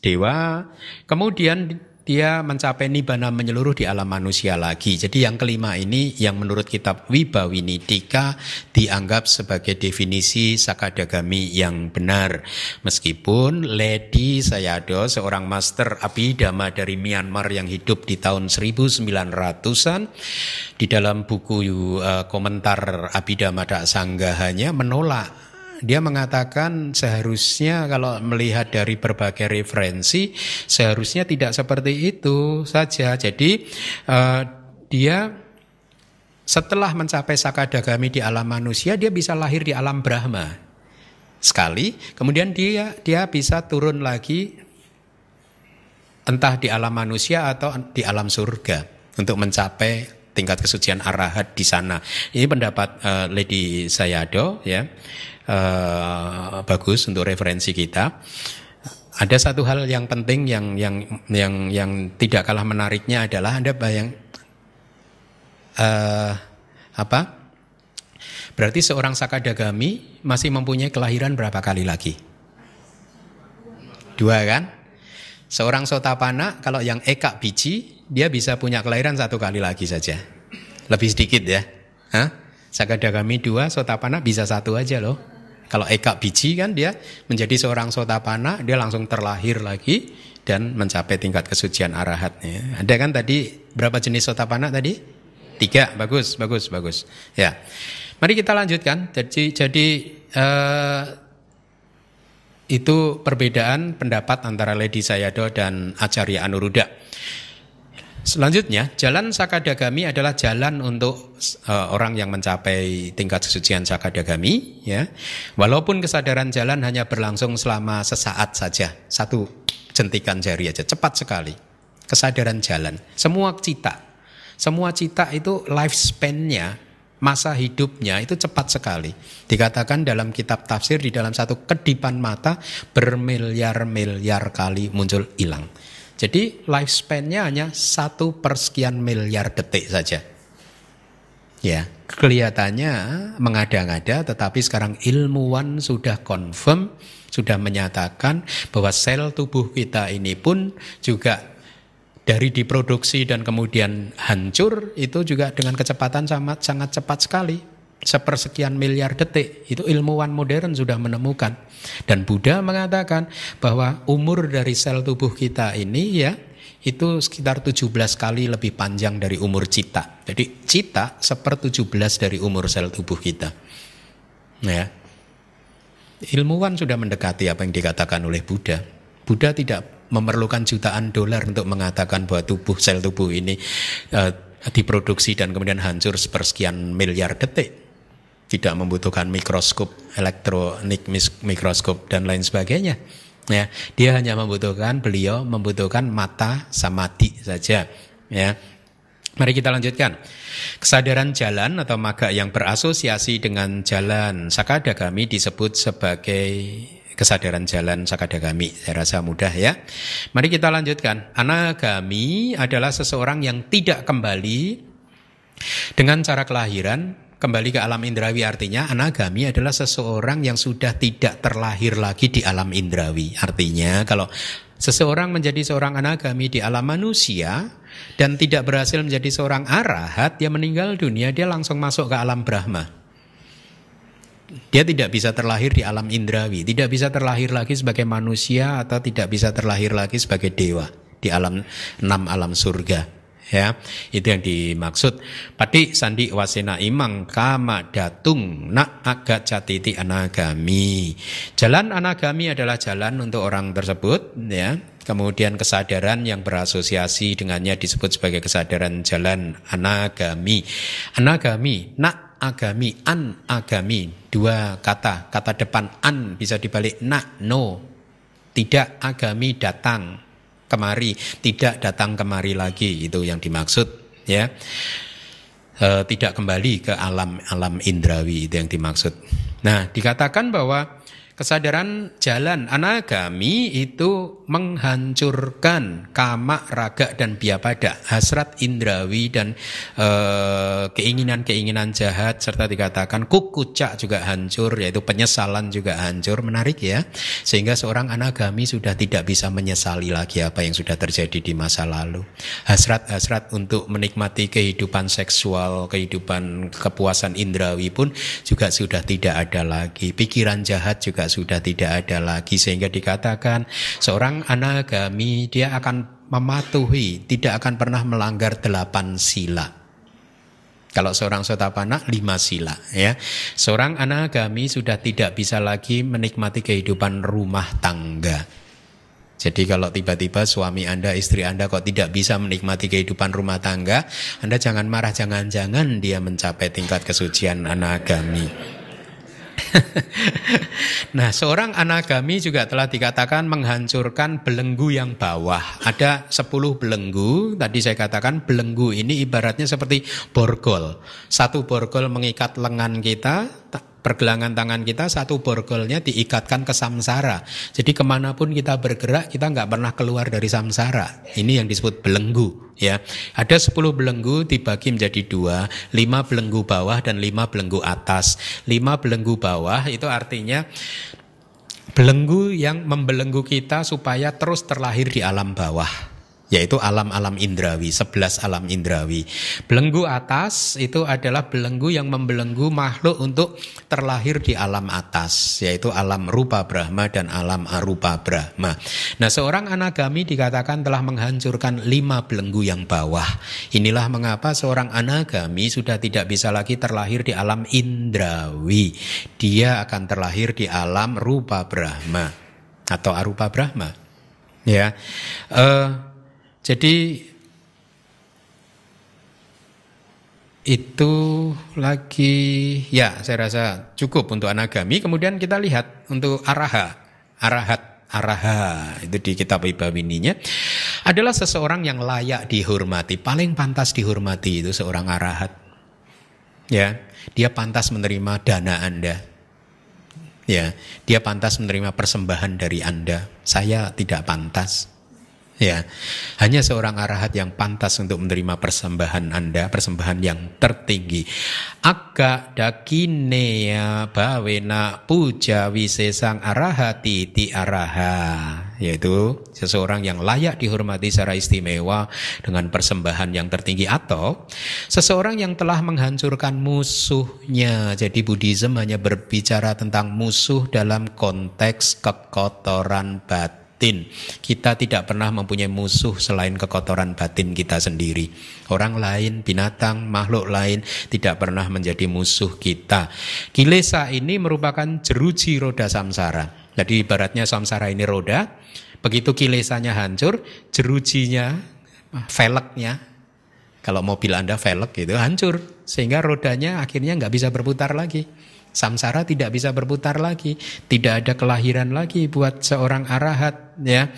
dewa, kemudian dia mencapai nibana menyeluruh di alam manusia lagi. Jadi yang kelima ini yang menurut kitab Wibawinidika dianggap sebagai definisi sakadagami yang benar. Meskipun Lady Sayado seorang master abidama dari Myanmar yang hidup di tahun 1900-an di dalam buku uh, komentar Abhidhamma Sanggahanya menolak dia mengatakan seharusnya kalau melihat dari berbagai referensi seharusnya tidak seperti itu saja. Jadi uh, dia setelah mencapai sakadagami di alam manusia dia bisa lahir di alam Brahma sekali, kemudian dia dia bisa turun lagi entah di alam manusia atau di alam surga untuk mencapai tingkat kesucian arahat di sana. Ini pendapat uh, Lady Sayado ya uh, bagus untuk referensi kita. Ada satu hal yang penting yang yang yang yang tidak kalah menariknya adalah Anda bayang uh, apa? Berarti seorang sakadagami masih mempunyai kelahiran berapa kali lagi? Dua kan? Seorang sotapana kalau yang eka biji dia bisa punya kelahiran satu kali lagi saja. Lebih sedikit ya. Hah? Sakadagami dua, sotapana bisa satu aja loh. Kalau eka biji kan dia menjadi seorang sotapana, dia langsung terlahir lagi dan mencapai tingkat kesucian arahatnya. Ada kan tadi berapa jenis sotapana tadi? Tiga, bagus, bagus, bagus. Ya, mari kita lanjutkan. Jadi, jadi uh, itu perbedaan pendapat antara Lady Sayado dan Acarya Anuruddha. Selanjutnya, jalan sakadagami adalah jalan untuk uh, orang yang mencapai tingkat kesucian sakadagami. Ya, walaupun kesadaran jalan hanya berlangsung selama sesaat saja, satu jentikan jari aja, cepat sekali. Kesadaran jalan, semua cita, semua cita itu lifespan-nya, masa hidupnya itu cepat sekali. Dikatakan dalam kitab tafsir di dalam satu kedipan mata bermiliar-miliar kali muncul hilang. Jadi lifespan-nya hanya satu persekian miliar detik saja. Ya, kelihatannya mengada-ngada tetapi sekarang ilmuwan sudah confirm, sudah menyatakan bahwa sel tubuh kita ini pun juga dari diproduksi dan kemudian hancur itu juga dengan kecepatan sangat sangat cepat sekali sepersekian miliar detik. Itu ilmuwan modern sudah menemukan. Dan Buddha mengatakan bahwa umur dari sel tubuh kita ini ya itu sekitar 17 kali lebih panjang dari umur cita. Jadi cita seper 17 dari umur sel tubuh kita. Ya. Ilmuwan sudah mendekati apa yang dikatakan oleh Buddha. Buddha tidak memerlukan jutaan dolar untuk mengatakan bahwa tubuh sel tubuh ini uh, diproduksi dan kemudian hancur sepersekian miliar detik tidak membutuhkan mikroskop, elektronik mikroskop dan lain sebagainya. Ya, dia hanya membutuhkan beliau membutuhkan mata samadhi saja. Ya, Mari kita lanjutkan. Kesadaran jalan atau maga yang berasosiasi dengan jalan sakadagami disebut sebagai kesadaran jalan sakadagami. Saya rasa mudah ya. Mari kita lanjutkan. Anagami adalah seseorang yang tidak kembali dengan cara kelahiran kembali ke alam indrawi artinya anagami adalah seseorang yang sudah tidak terlahir lagi di alam indrawi. Artinya kalau seseorang menjadi seorang anagami di alam manusia dan tidak berhasil menjadi seorang arahat, dia meninggal dunia, dia langsung masuk ke alam Brahma. Dia tidak bisa terlahir di alam indrawi, tidak bisa terlahir lagi sebagai manusia atau tidak bisa terlahir lagi sebagai dewa di alam enam alam surga ya itu yang dimaksud. Pati sandi wasena imang kama datung nak agak catiti anagami. Jalan anagami adalah jalan untuk orang tersebut ya. Kemudian kesadaran yang berasosiasi dengannya disebut sebagai kesadaran jalan anagami. Anagami nak agami an agami dua kata kata depan an bisa dibalik nak no. Tidak agami datang kemari, tidak datang kemari lagi itu yang dimaksud ya. E, tidak kembali ke alam alam indrawi itu yang dimaksud. Nah, dikatakan bahwa Kesadaran jalan anagami itu menghancurkan kama, raga dan biapada, hasrat indrawi dan keinginan keinginan-keinginan jahat serta dikatakan kukucak juga hancur yaitu penyesalan juga hancur. Menarik ya. Sehingga seorang anagami sudah tidak bisa menyesali lagi apa yang sudah terjadi di masa lalu. Hasrat-hasrat untuk menikmati kehidupan seksual, kehidupan kepuasan indrawi pun juga sudah tidak ada lagi. Pikiran jahat juga sudah tidak ada lagi sehingga dikatakan seorang anagami dia akan mematuhi tidak akan pernah melanggar delapan sila. Kalau seorang sotapana lima sila ya. Seorang anagami sudah tidak bisa lagi menikmati kehidupan rumah tangga. Jadi kalau tiba-tiba suami Anda, istri Anda kok tidak bisa menikmati kehidupan rumah tangga, Anda jangan marah, jangan-jangan dia mencapai tingkat kesucian anagami. nah, seorang anagami juga telah dikatakan menghancurkan belenggu yang bawah. Ada 10 belenggu, tadi saya katakan belenggu ini ibaratnya seperti borgol. Satu borgol mengikat lengan kita, pergelangan tangan kita satu borgolnya diikatkan ke samsara. Jadi ke mana pun kita bergerak kita nggak pernah keluar dari samsara. Ini yang disebut belenggu. Ya, ada 10 belenggu dibagi menjadi dua, lima belenggu bawah dan lima belenggu atas. Lima belenggu bawah itu artinya belenggu yang membelenggu kita supaya terus terlahir di alam bawah yaitu alam-alam indrawi, sebelas alam indrawi. Belenggu atas itu adalah belenggu yang membelenggu makhluk untuk terlahir di alam atas, yaitu alam rupa Brahma dan alam arupa Brahma. Nah, seorang anagami dikatakan telah menghancurkan lima belenggu yang bawah. Inilah mengapa seorang anagami sudah tidak bisa lagi terlahir di alam indrawi. Dia akan terlahir di alam rupa Brahma atau arupa Brahma. Ya. Uh, jadi itu lagi ya saya rasa cukup untuk anagami. Kemudian kita lihat untuk araha, arahat, araha itu di kitab Ibawininya adalah seseorang yang layak dihormati, paling pantas dihormati itu seorang arahat. Ya, dia pantas menerima dana Anda. Ya, dia pantas menerima persembahan dari Anda. Saya tidak pantas. Ya, hanya seorang arahat yang pantas untuk menerima persembahan Anda, persembahan yang tertinggi. Aga dakinea bawena puja wisesang arahati ti araha. Yaitu seseorang yang layak dihormati secara istimewa dengan persembahan yang tertinggi. Atau seseorang yang telah menghancurkan musuhnya. Jadi Buddhism hanya berbicara tentang musuh dalam konteks kekotoran batin batin. Kita tidak pernah mempunyai musuh selain kekotoran batin kita sendiri. Orang lain, binatang, makhluk lain tidak pernah menjadi musuh kita. Kilesa ini merupakan jeruji roda samsara. Jadi ibaratnya samsara ini roda, begitu kilesanya hancur, jerujinya, velgnya, kalau mobil Anda velg gitu hancur sehingga rodanya akhirnya nggak bisa berputar lagi. Samsara tidak bisa berputar lagi, tidak ada kelahiran lagi buat seorang arahat, ya.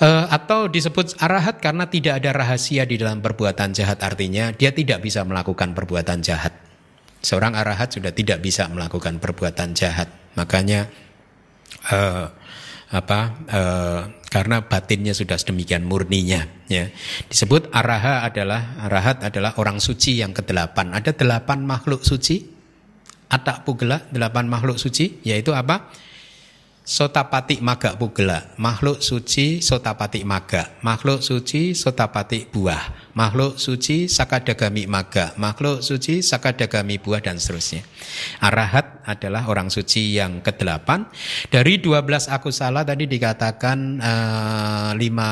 E, atau disebut arahat karena tidak ada rahasia di dalam perbuatan jahat, artinya dia tidak bisa melakukan perbuatan jahat. Seorang arahat sudah tidak bisa melakukan perbuatan jahat, makanya e, apa? E, karena batinnya sudah sedemikian murninya ya disebut araha adalah arahat adalah orang suci yang kedelapan ada delapan makhluk suci Atak Pugela, delapan makhluk suci, yaitu apa? Sotapati Maga Pugela, makhluk suci Sotapati Maga, makhluk suci Sotapati Buah, makhluk suci Sakadagami Maga, makhluk suci Sakadagami Buah dan seterusnya. Arahat adalah orang suci yang kedelapan. Dari 12 akusala tadi dikatakan uh, lima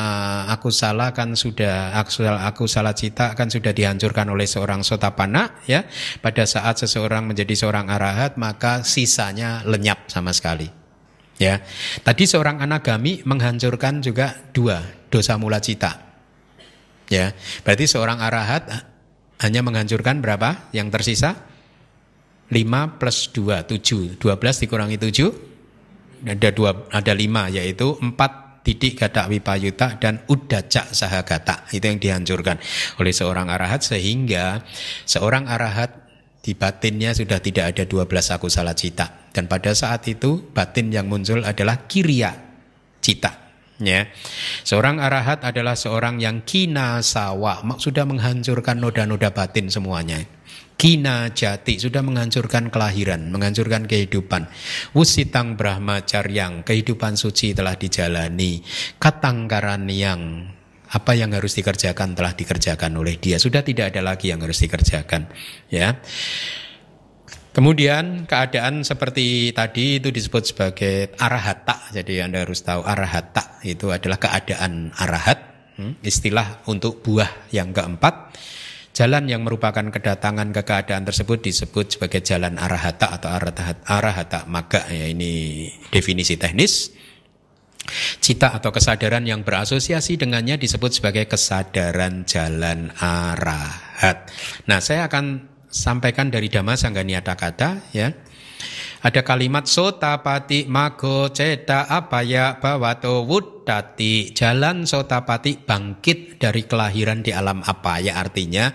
akusala kan sudah akusala, akusala cita kan sudah dihancurkan oleh seorang sotapana ya. Pada saat seseorang menjadi seorang arahat maka sisanya lenyap sama sekali. Ya. Tadi seorang anagami menghancurkan juga dua dosa mula cita. Ya. Berarti seorang arahat hanya menghancurkan berapa? Yang tersisa 5 plus 2, 7. 12 dikurangi 7, ada, dua, ada 5, yaitu 4 titik gata wipayuta dan udaca sahagata. Itu yang dihancurkan oleh seorang arahat sehingga seorang arahat di batinnya sudah tidak ada 12 salah cita. Dan pada saat itu batin yang muncul adalah kiriya cita. Ya. Seorang arahat adalah seorang yang kina sawa, sudah menghancurkan noda-noda batin semuanya. Kina jati sudah menghancurkan kelahiran, menghancurkan kehidupan. Wusitang brahmacaryang, kehidupan suci telah dijalani. Katangkaran yang apa yang harus dikerjakan telah dikerjakan oleh dia. Sudah tidak ada lagi yang harus dikerjakan. Ya. Kemudian keadaan seperti tadi itu disebut sebagai arahata. Jadi Anda harus tahu arahata itu adalah keadaan arahat. Hmm, istilah untuk buah yang keempat Jalan yang merupakan kedatangan ke keadaan tersebut disebut sebagai jalan arahata atau arahata, arahata maga ya ini definisi teknis. Cita atau kesadaran yang berasosiasi dengannya disebut sebagai kesadaran jalan arahat. Nah, saya akan sampaikan dari Dhamma Sangganiata kata ya. Ada kalimat sotapati mago ceta apaya bawato wudati. Jalan sotapati bangkit dari kelahiran di alam apaya. Artinya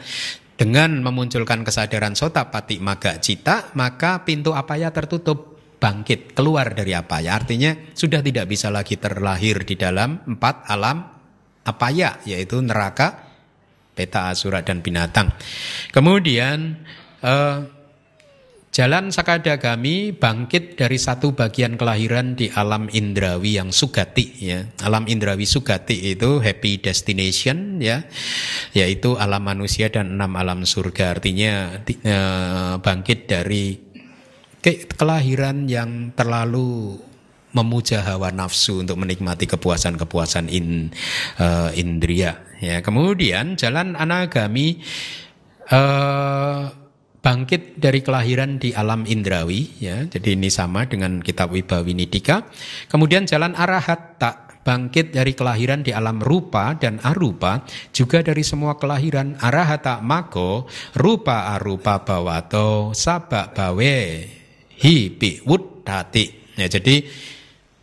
dengan memunculkan kesadaran sotapati maga cita, maka pintu apaya tertutup bangkit keluar dari apaya artinya sudah tidak bisa lagi terlahir di dalam empat alam apaya yaitu neraka peta asura dan binatang kemudian eh, Jalan Sakadagami bangkit dari satu bagian kelahiran di alam indrawi yang sugati ya. Alam indrawi sugati itu happy destination ya, yaitu alam manusia dan enam alam surga. Artinya eh, bangkit dari kelahiran yang terlalu memuja hawa nafsu untuk menikmati kepuasan-kepuasan in, uh, indria ya. Kemudian jalan anagami uh, bangkit dari kelahiran di alam indrawi ya. Jadi ini sama dengan kitab Wibawinidika. Kemudian jalan arahat tak bangkit dari kelahiran di alam rupa dan arupa juga dari semua kelahiran arahata mako rupa arupa bawato sabak bawe hipi wuddati ya jadi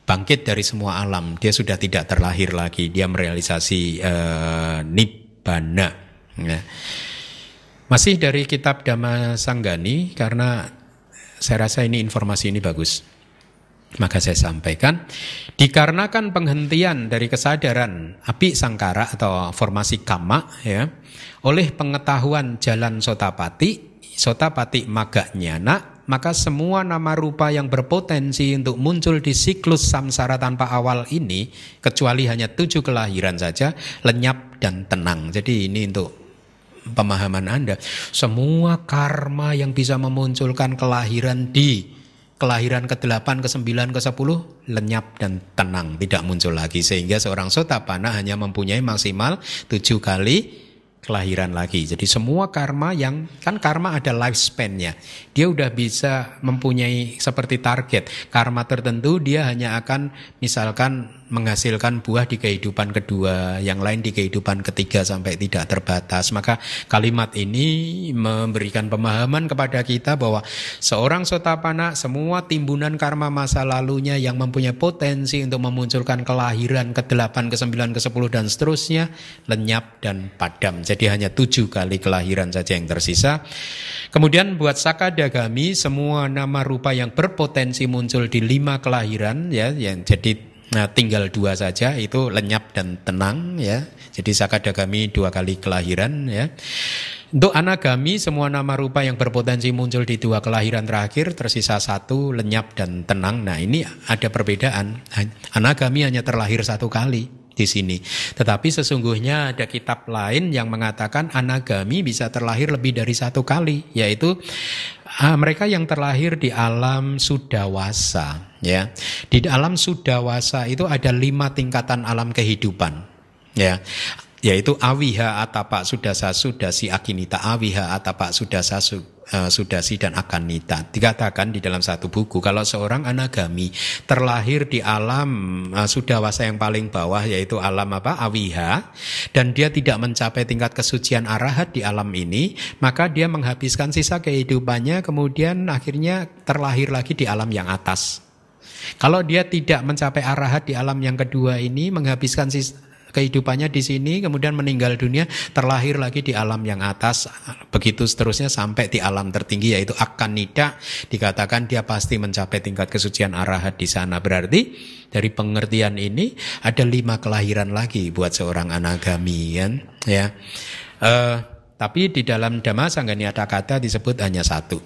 bangkit dari semua alam dia sudah tidak terlahir lagi dia merealisasi uh, nibbana ya. Masih dari kitab Dhamma Sanggani karena saya rasa ini informasi ini bagus. Maka saya sampaikan, dikarenakan penghentian dari kesadaran api sangkara atau formasi kama ya, oleh pengetahuan jalan sotapati, sotapati maga nyana, maka semua nama rupa yang berpotensi untuk muncul di siklus samsara tanpa awal ini, kecuali hanya tujuh kelahiran saja, lenyap dan tenang. Jadi ini untuk pemahaman Anda. Semua karma yang bisa memunculkan kelahiran di kelahiran ke-8, ke-9, ke-10 lenyap dan tenang, tidak muncul lagi sehingga seorang sotapana hanya mempunyai maksimal tujuh kali kelahiran lagi. Jadi semua karma yang kan karma ada lifespan-nya. Dia udah bisa mempunyai seperti target. Karma tertentu dia hanya akan misalkan menghasilkan buah di kehidupan kedua, yang lain di kehidupan ketiga sampai tidak terbatas. Maka kalimat ini memberikan pemahaman kepada kita bahwa seorang sotapana semua timbunan karma masa lalunya yang mempunyai potensi untuk memunculkan kelahiran ke-8, ke-9, ke-10 dan seterusnya lenyap dan padam. Jadi hanya tujuh kali kelahiran saja yang tersisa. Kemudian buat sakadagami semua nama rupa yang berpotensi muncul di lima kelahiran ya yang jadi Nah, tinggal dua saja itu lenyap dan tenang ya. Jadi sakadagami dua kali kelahiran ya. Untuk anagami semua nama rupa yang berpotensi muncul di dua kelahiran terakhir tersisa satu lenyap dan tenang. Nah ini ada perbedaan. Anagami hanya terlahir satu kali di sini. Tetapi sesungguhnya ada kitab lain yang mengatakan anagami bisa terlahir lebih dari satu kali, yaitu uh, mereka yang terlahir di alam sudawasa. Ya, di alam sudawasa itu ada lima tingkatan alam kehidupan. Ya, yaitu awiha atapa sudasa sudasi akinita awiha atapa sudasa uh, Sudasi dan Akanita. Dikatakan di dalam satu buku kalau seorang anagami terlahir di alam uh, Sudawasa yang paling bawah yaitu alam apa? Awiha dan dia tidak mencapai tingkat kesucian arahat di alam ini, maka dia menghabiskan sisa kehidupannya kemudian akhirnya terlahir lagi di alam yang atas. Kalau dia tidak mencapai arahat di alam yang kedua ini, menghabiskan kehidupannya di sini, kemudian meninggal dunia, terlahir lagi di alam yang atas, begitu seterusnya sampai di alam tertinggi yaitu akan nida, dikatakan dia pasti mencapai tingkat kesucian arahat di sana. Berarti dari pengertian ini ada lima kelahiran lagi buat seorang anagami kan, ya. Uh, tapi di dalam Dhamma Sangganiata kata disebut hanya satu.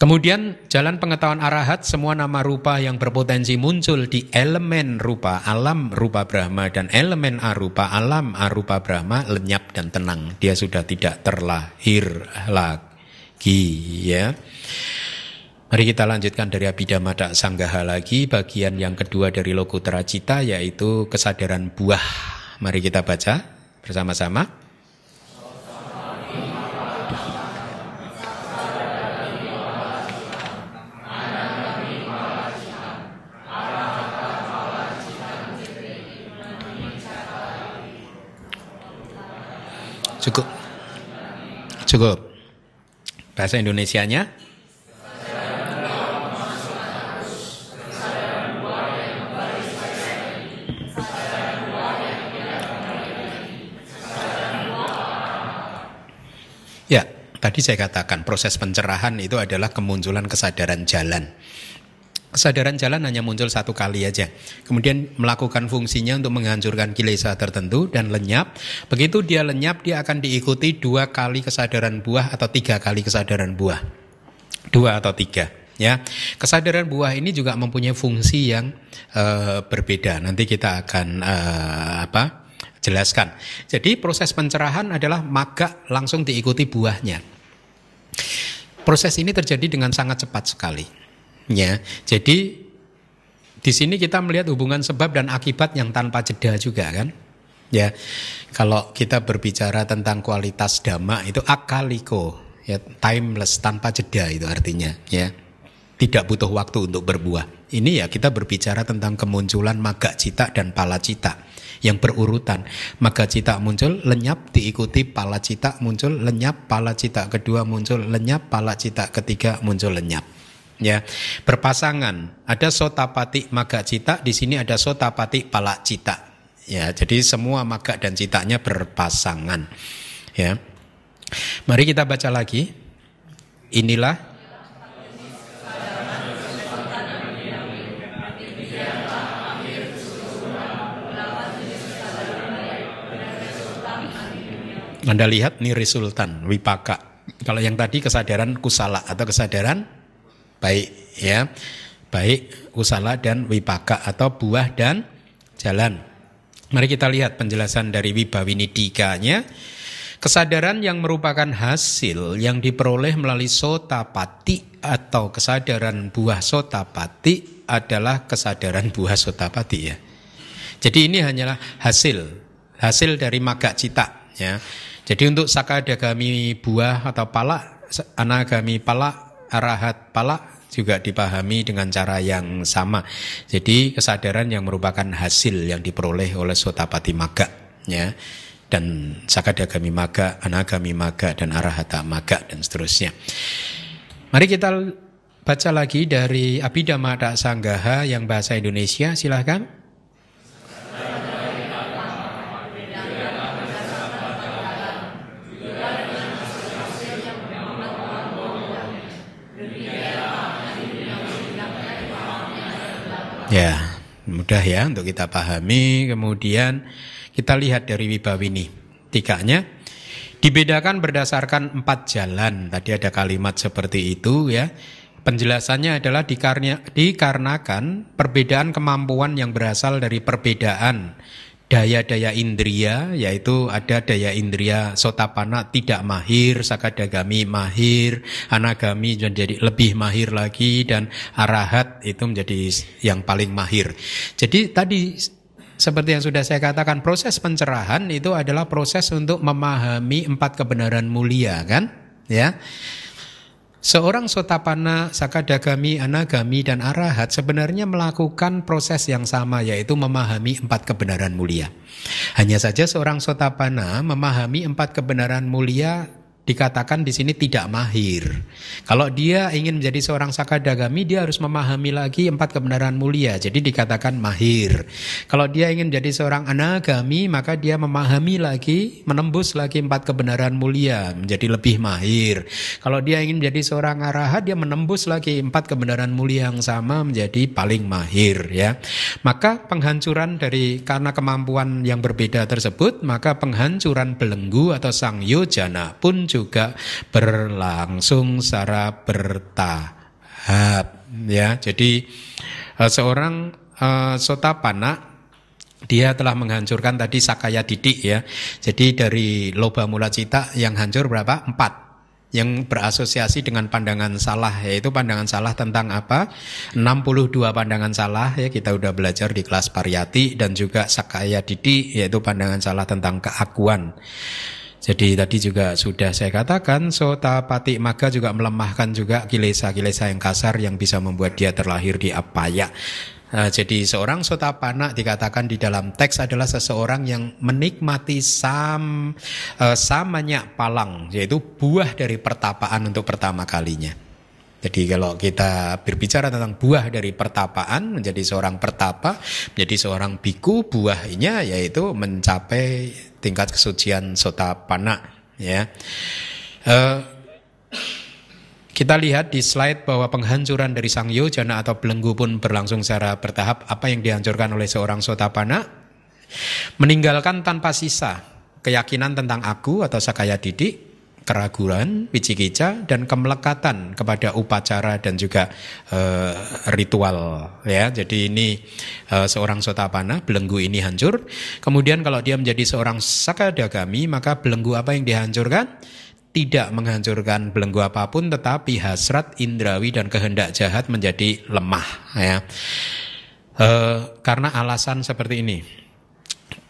Kemudian jalan pengetahuan arahat semua nama rupa yang berpotensi muncul di elemen rupa alam rupa Brahma dan elemen arupa alam arupa Brahma lenyap dan tenang. Dia sudah tidak terlahir lagi ya. Mari kita lanjutkan dari Abhidhamma Sanggaha lagi bagian yang kedua dari Lokutra Cita yaitu kesadaran buah. Mari kita baca bersama-sama. Cukup. Cukup. Bahasa Indonesianya? Ya, tadi saya katakan proses pencerahan itu adalah kemunculan kesadaran jalan. Kesadaran jalan hanya muncul satu kali aja. Kemudian melakukan fungsinya untuk menghancurkan kilesa tertentu dan lenyap. Begitu dia lenyap, dia akan diikuti dua kali kesadaran buah atau tiga kali kesadaran buah. Dua atau tiga. Ya, kesadaran buah ini juga mempunyai fungsi yang uh, berbeda. Nanti kita akan uh, apa? Jelaskan. Jadi proses pencerahan adalah maga langsung diikuti buahnya. Proses ini terjadi dengan sangat cepat sekali. Ya, jadi di sini kita melihat hubungan sebab dan akibat yang tanpa jeda juga kan. Ya, kalau kita berbicara tentang kualitas dhamma itu akaliko, ya timeless tanpa jeda itu artinya, ya tidak butuh waktu untuk berbuah. Ini ya kita berbicara tentang kemunculan maga cita dan pala cita yang berurutan. Maga cita muncul, lenyap, diikuti pala cita muncul, lenyap, pala cita kedua muncul, lenyap, pala cita ketiga muncul, lenyap ya berpasangan. Ada sotapati maga cita di sini ada sotapati palak cita ya jadi semua maga dan citanya berpasangan. Ya. Mari kita baca lagi. Inilah Anda lihat nih Sultan, Wipaka. Kalau yang tadi kesadaran kusala atau kesadaran baik ya. Baik usala dan wipaka atau buah dan jalan. Mari kita lihat penjelasan dari Wibawinidikanya. Kesadaran yang merupakan hasil yang diperoleh melalui sotapati atau kesadaran buah sotapati adalah kesadaran buah sotapati ya. Jadi ini hanyalah hasil hasil dari maga cita ya. Jadi untuk sakadagami buah atau pala anagami pala arahat pala juga dipahami dengan cara yang sama. Jadi kesadaran yang merupakan hasil yang diperoleh oleh sotapati maga ya dan sakadagami maga, anagami maga dan arahata maga dan seterusnya. Mari kita baca lagi dari Abhidhamma Sanggaha yang bahasa Indonesia silahkan. Ya, mudah ya untuk kita pahami. Kemudian kita lihat dari Wibawini. Tiganya dibedakan berdasarkan empat jalan. Tadi ada kalimat seperti itu ya. Penjelasannya adalah dikarenakan perbedaan kemampuan yang berasal dari perbedaan daya-daya indria yaitu ada daya indria sotapana tidak mahir, sakadagami mahir, anagami menjadi lebih mahir lagi dan arahat itu menjadi yang paling mahir. Jadi tadi seperti yang sudah saya katakan proses pencerahan itu adalah proses untuk memahami empat kebenaran mulia kan ya Seorang sotapana, sakadagami, anagami, dan arahat sebenarnya melakukan proses yang sama yaitu memahami empat kebenaran mulia. Hanya saja seorang sotapana memahami empat kebenaran mulia dikatakan di sini tidak mahir. Kalau dia ingin menjadi seorang sakadagami, dia harus memahami lagi empat kebenaran mulia. Jadi dikatakan mahir. Kalau dia ingin menjadi seorang anagami, maka dia memahami lagi, menembus lagi empat kebenaran mulia, menjadi lebih mahir. Kalau dia ingin menjadi seorang arahat, dia menembus lagi empat kebenaran mulia yang sama menjadi paling mahir. Ya, maka penghancuran dari karena kemampuan yang berbeda tersebut, maka penghancuran belenggu atau sang yojana pun juga juga berlangsung secara bertahap ya. Jadi uh, seorang uh, sotapana dia telah menghancurkan tadi sakaya didik ya. Jadi dari loba mula cita yang hancur berapa? Empat yang berasosiasi dengan pandangan salah yaitu pandangan salah tentang apa 62 pandangan salah ya kita udah belajar di kelas pariyati dan juga sakaya didik yaitu pandangan salah tentang keakuan jadi tadi juga sudah saya katakan sota pati maga juga melemahkan juga kilesa-kilesa yang kasar yang bisa membuat dia terlahir di apaya. Nah, jadi seorang sota pana dikatakan di dalam teks adalah seseorang yang menikmati sam uh, samanya palang yaitu buah dari pertapaan untuk pertama kalinya. Jadi kalau kita berbicara tentang buah dari pertapaan menjadi seorang pertapa, menjadi seorang biku, buahnya yaitu mencapai tingkat kesucian sota pana. Ya, uh, kita lihat di slide bahwa penghancuran dari sang yojana atau belenggu pun berlangsung secara bertahap. Apa yang dihancurkan oleh seorang sotapana? Meninggalkan tanpa sisa keyakinan tentang aku atau sakaya didik, keraguan, wicikica dan kemelekatan kepada upacara dan juga uh, ritual ya. Jadi ini uh, seorang sotapana belenggu ini hancur. Kemudian kalau dia menjadi seorang sakadagami maka belenggu apa yang dihancurkan? Tidak menghancurkan belenggu apa pun tetapi hasrat indrawi dan kehendak jahat menjadi lemah ya. Uh, karena alasan seperti ini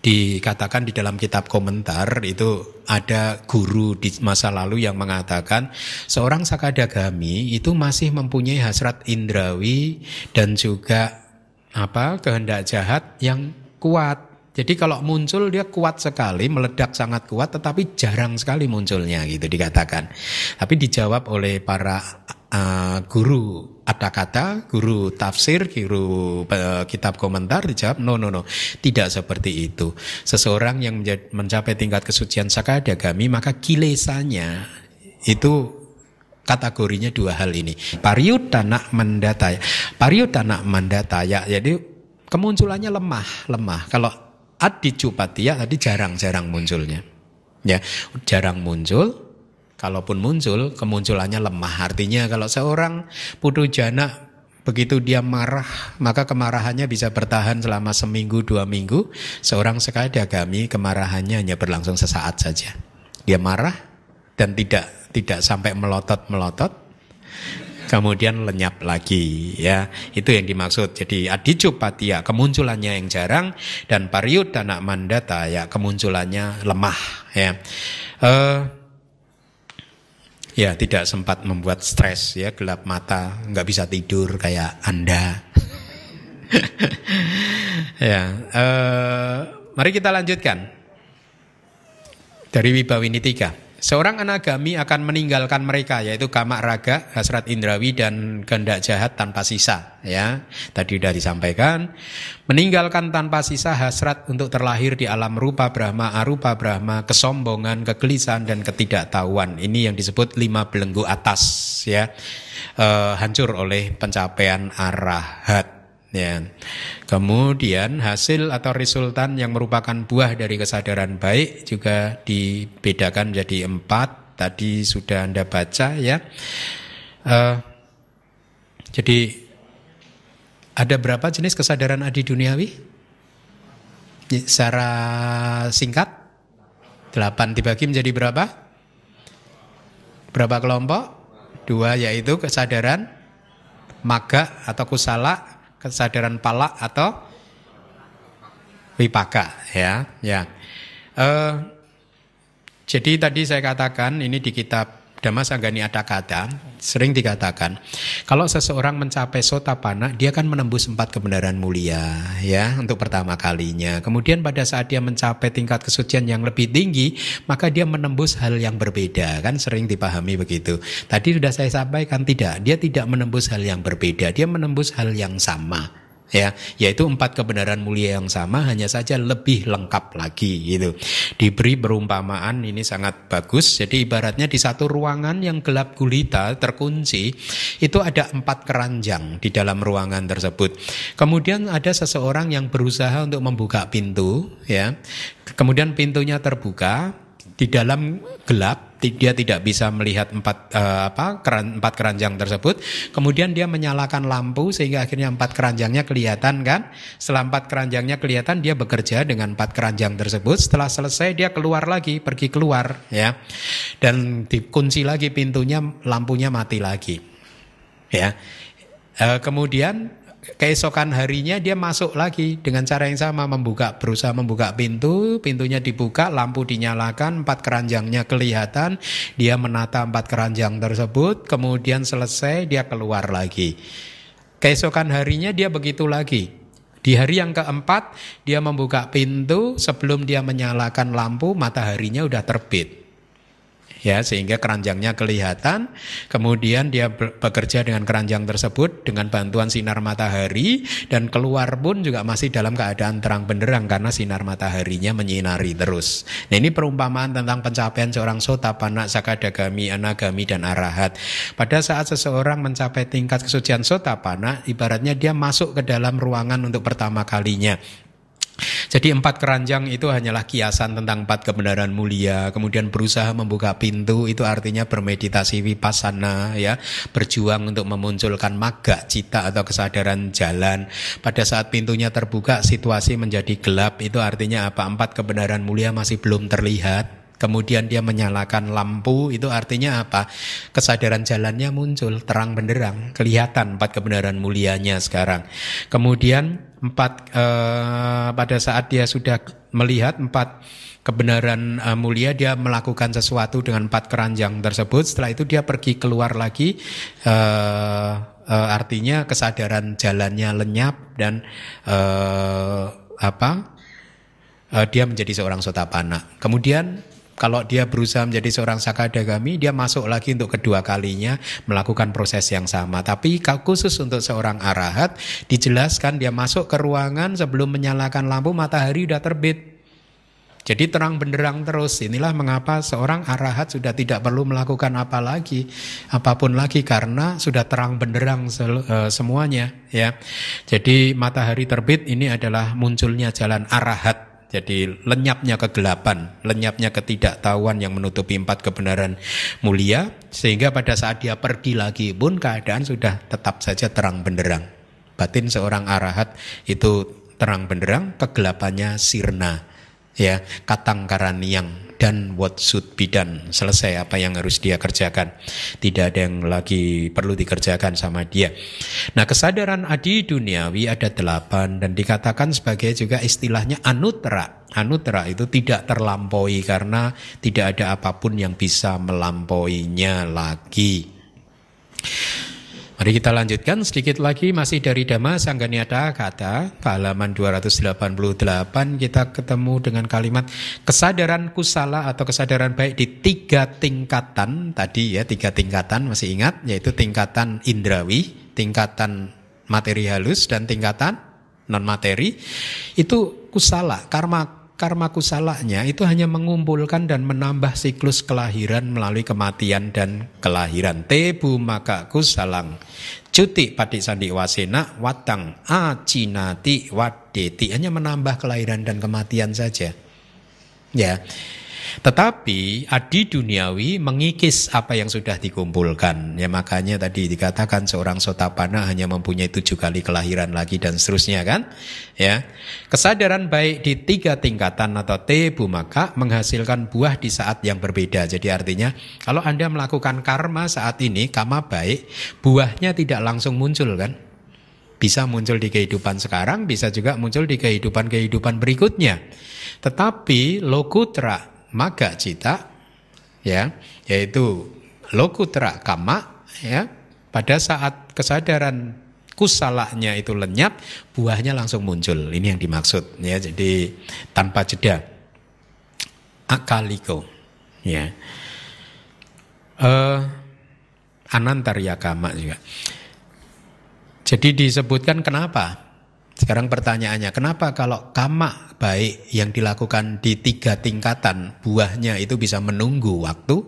dikatakan di dalam kitab komentar itu ada guru di masa lalu yang mengatakan seorang sakadagami itu masih mempunyai hasrat indrawi dan juga apa kehendak jahat yang kuat. Jadi kalau muncul dia kuat sekali, meledak sangat kuat tetapi jarang sekali munculnya gitu dikatakan. Tapi dijawab oleh para uh, guru ada kata, guru tafsir, guru uh, kitab komentar dijawab no no no, tidak seperti itu. Seseorang yang mencapai tingkat kesucian sakadagami maka kilesanya itu kategorinya dua hal ini. Pariutana mandataya. Pariutana mandataya jadi kemunculannya lemah, lemah. Kalau adicupatia tadi jarang-jarang munculnya. Ya, jarang muncul Kalaupun muncul, kemunculannya lemah. Artinya kalau seorang putu jana begitu dia marah, maka kemarahannya bisa bertahan selama seminggu dua minggu. Seorang sekali agami kemarahannya hanya berlangsung sesaat saja. Dia marah dan tidak tidak sampai melotot melotot, kemudian lenyap lagi ya itu yang dimaksud jadi adicupatia kemunculannya yang jarang dan pariudana mandata ya kemunculannya lemah ya uh, Ya, tidak sempat membuat stres ya, gelap mata, nggak bisa tidur kayak Anda. ya, uh, mari kita lanjutkan. Dari Wibawini 3. Seorang anagami akan meninggalkan mereka yaitu kama raga, hasrat indrawi dan kehendak jahat tanpa sisa ya. Tadi sudah disampaikan, meninggalkan tanpa sisa hasrat untuk terlahir di alam rupa Brahma, arupa Brahma, kesombongan, kegelisahan dan ketidaktahuan. Ini yang disebut lima belenggu atas ya. E, hancur oleh pencapaian arahat Ya. Kemudian hasil atau resultan yang merupakan buah dari kesadaran baik juga dibedakan menjadi empat. Tadi sudah anda baca ya. Uh, Jadi ada berapa jenis kesadaran adi duniawi? Secara singkat, delapan dibagi menjadi berapa? Berapa kelompok? Dua yaitu kesadaran maga atau kusala, kesadaran pala atau wipaka ya ya. Uh, jadi tadi saya katakan ini di kitab Dhamma Sanggani ada kata, sering dikatakan, kalau seseorang mencapai sotapana, dia akan menembus empat kebenaran mulia, ya, untuk pertama kalinya. Kemudian pada saat dia mencapai tingkat kesucian yang lebih tinggi, maka dia menembus hal yang berbeda, kan sering dipahami begitu. Tadi sudah saya sampaikan tidak, dia tidak menembus hal yang berbeda, dia menembus hal yang sama ya yaitu empat kebenaran mulia yang sama hanya saja lebih lengkap lagi gitu. Diberi perumpamaan ini sangat bagus. Jadi ibaratnya di satu ruangan yang gelap gulita terkunci itu ada empat keranjang di dalam ruangan tersebut. Kemudian ada seseorang yang berusaha untuk membuka pintu ya. Kemudian pintunya terbuka di dalam gelap dia tidak bisa melihat empat uh, apa keran, empat keranjang tersebut. Kemudian dia menyalakan lampu sehingga akhirnya empat keranjangnya kelihatan kan. Setelah empat keranjangnya kelihatan dia bekerja dengan empat keranjang tersebut. Setelah selesai dia keluar lagi, pergi keluar ya. Dan dikunci lagi pintunya, lampunya mati lagi. Ya. Uh, kemudian keesokan harinya dia masuk lagi dengan cara yang sama membuka berusaha membuka pintu. Pintunya dibuka lampu dinyalakan empat keranjangnya kelihatan. Dia menata empat keranjang tersebut. Kemudian selesai dia keluar lagi. Keesokan harinya dia begitu lagi. Di hari yang keempat dia membuka pintu. Sebelum dia menyalakan lampu mataharinya udah terbit ya sehingga keranjangnya kelihatan. Kemudian dia bekerja dengan keranjang tersebut dengan bantuan sinar matahari dan keluar pun juga masih dalam keadaan terang benderang karena sinar mataharinya menyinari terus. Nah ini perumpamaan tentang pencapaian seorang sotapana sakadagami anagami dan arahat. Pada saat seseorang mencapai tingkat kesucian sotapana ibaratnya dia masuk ke dalam ruangan untuk pertama kalinya jadi empat keranjang itu hanyalah kiasan tentang empat kebenaran mulia. Kemudian berusaha membuka pintu itu artinya bermeditasi vipassana ya, berjuang untuk memunculkan maga cita atau kesadaran jalan. Pada saat pintunya terbuka situasi menjadi gelap itu artinya apa? Empat kebenaran mulia masih belum terlihat kemudian dia menyalakan lampu itu artinya apa? Kesadaran jalannya muncul terang benderang kelihatan empat kebenaran mulianya sekarang. Kemudian empat eh, pada saat dia sudah melihat empat kebenaran uh, mulia dia melakukan sesuatu dengan empat keranjang tersebut. Setelah itu dia pergi keluar lagi uh, uh, artinya kesadaran jalannya lenyap dan uh, apa? Uh, dia menjadi seorang sotapana kemudian kalau dia berusaha menjadi seorang sakadagami, dia masuk lagi untuk kedua kalinya melakukan proses yang sama. Tapi khusus untuk seorang arahat, dijelaskan dia masuk ke ruangan sebelum menyalakan lampu matahari sudah terbit. Jadi terang benderang terus. Inilah mengapa seorang arahat sudah tidak perlu melakukan apa lagi, apa pun lagi karena sudah terang benderang eh, semuanya ya. Jadi matahari terbit ini adalah munculnya jalan arahat jadi lenyapnya kegelapan, lenyapnya ketidaktahuan yang menutupi empat kebenaran mulia, sehingga pada saat dia pergi lagi pun keadaan sudah tetap saja terang benderang. Batin seorang arahat itu terang benderang, kegelapannya sirna, ya katang karaniang dan what should be done. Selesai apa yang harus dia kerjakan. Tidak ada yang lagi perlu dikerjakan sama dia. Nah kesadaran adi duniawi ada delapan dan dikatakan sebagai juga istilahnya anutra. Anutra itu tidak terlampaui karena tidak ada apa pun yang bisa melampauinya lagi. Mari kita lanjutkan sedikit lagi masih dari Dhamma Sangganyata kata halaman 288 kita ketemu dengan kalimat kesadaran kusala atau kesadaran baik di tiga tingkatan. Tadi ya tiga tingkatan masih ingat yaitu tingkatan indrawi, tingkatan materi halus dan tingkatan non materi itu kusala karma karma kusalanya itu hanya mengumpulkan dan menambah siklus kelahiran melalui kematian dan kelahiran. Tebu maka kusalang. Cuti padi sandi wasena watang acinati wadeti. Hanya menambah kelahiran dan kematian saja. Ya. Tetapi adi duniawi mengikis apa yang sudah dikumpulkan. Ya makanya tadi dikatakan seorang sotapana hanya mempunyai tujuh kali kelahiran lagi dan seterusnya kan. Ya Kesadaran baik di tiga tingkatan atau T maka menghasilkan buah di saat yang berbeda. Jadi artinya kalau Anda melakukan karma saat ini, karma baik, buahnya tidak langsung muncul kan. Bisa muncul di kehidupan sekarang, bisa juga muncul di kehidupan-kehidupan berikutnya. Tetapi lokutra maga cita ya yaitu lokutra kama ya. Pada saat kesadaran kusalanya itu lenyap buahnya langsung muncul. Ini yang dimaksud ya. Jadi tanpa jeda. Akaliko ya. Uh, anantarya kama juga. Jadi disebutkan kenapa sekarang pertanyaannya, kenapa kalau kama baik yang dilakukan di tiga tingkatan buahnya itu bisa menunggu waktu,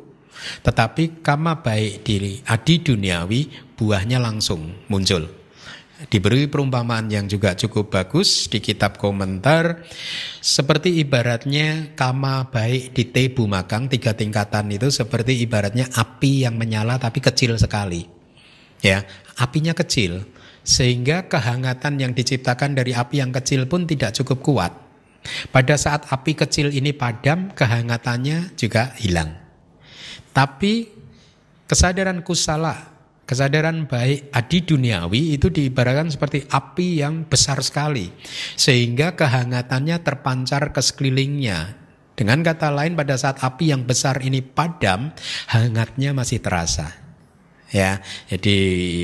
tetapi kama baik di adi duniawi buahnya langsung muncul. Diberi perumpamaan yang juga cukup bagus di kitab komentar seperti ibaratnya kama baik di tebu makang tiga tingkatan itu seperti ibaratnya api yang menyala tapi kecil sekali. Ya, apinya kecil, sehingga kehangatan yang diciptakan dari api yang kecil pun tidak cukup kuat. Pada saat api kecil ini padam, kehangatannya juga hilang. Tapi kesadaran kusala, kesadaran baik adi duniawi itu diibaratkan seperti api yang besar sekali. Sehingga kehangatannya terpancar ke sekelilingnya. Dengan kata lain pada saat api yang besar ini padam, hangatnya masih terasa ya. Jadi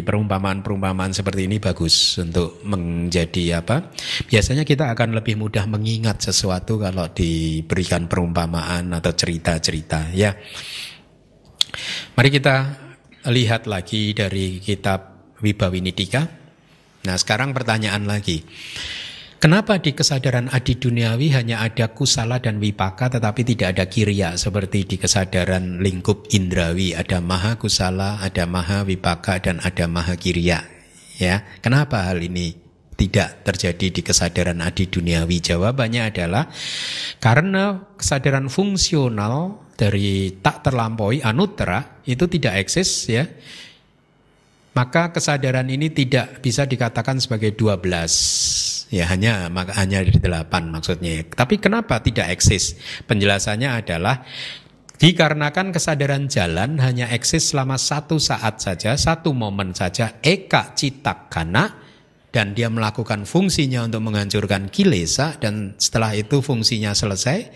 perumpamaan-perumpamaan seperti ini bagus untuk menjadi apa? Biasanya kita akan lebih mudah mengingat sesuatu kalau diberikan perumpamaan atau cerita-cerita ya. Mari kita lihat lagi dari kitab Wibawinidika. Nah, sekarang pertanyaan lagi. Kenapa di kesadaran adi duniawi hanya ada kusala dan wipaka tetapi tidak ada kirya seperti di kesadaran lingkup indrawi ada maha kusala, ada maha wipaka dan ada maha kirya. Ya, kenapa hal ini tidak terjadi di kesadaran adi duniawi? Jawabannya adalah karena kesadaran fungsional dari tak terlampaui anutra itu tidak eksis ya maka kesadaran ini tidak bisa dikatakan sebagai 12 ya hanya maka hanya dari 8 maksudnya. Tapi kenapa tidak eksis? Penjelasannya adalah dikarenakan kesadaran jalan hanya eksis selama satu saat saja satu momen saja. Eka citakana dan dia melakukan fungsinya untuk menghancurkan kilesa dan setelah itu fungsinya selesai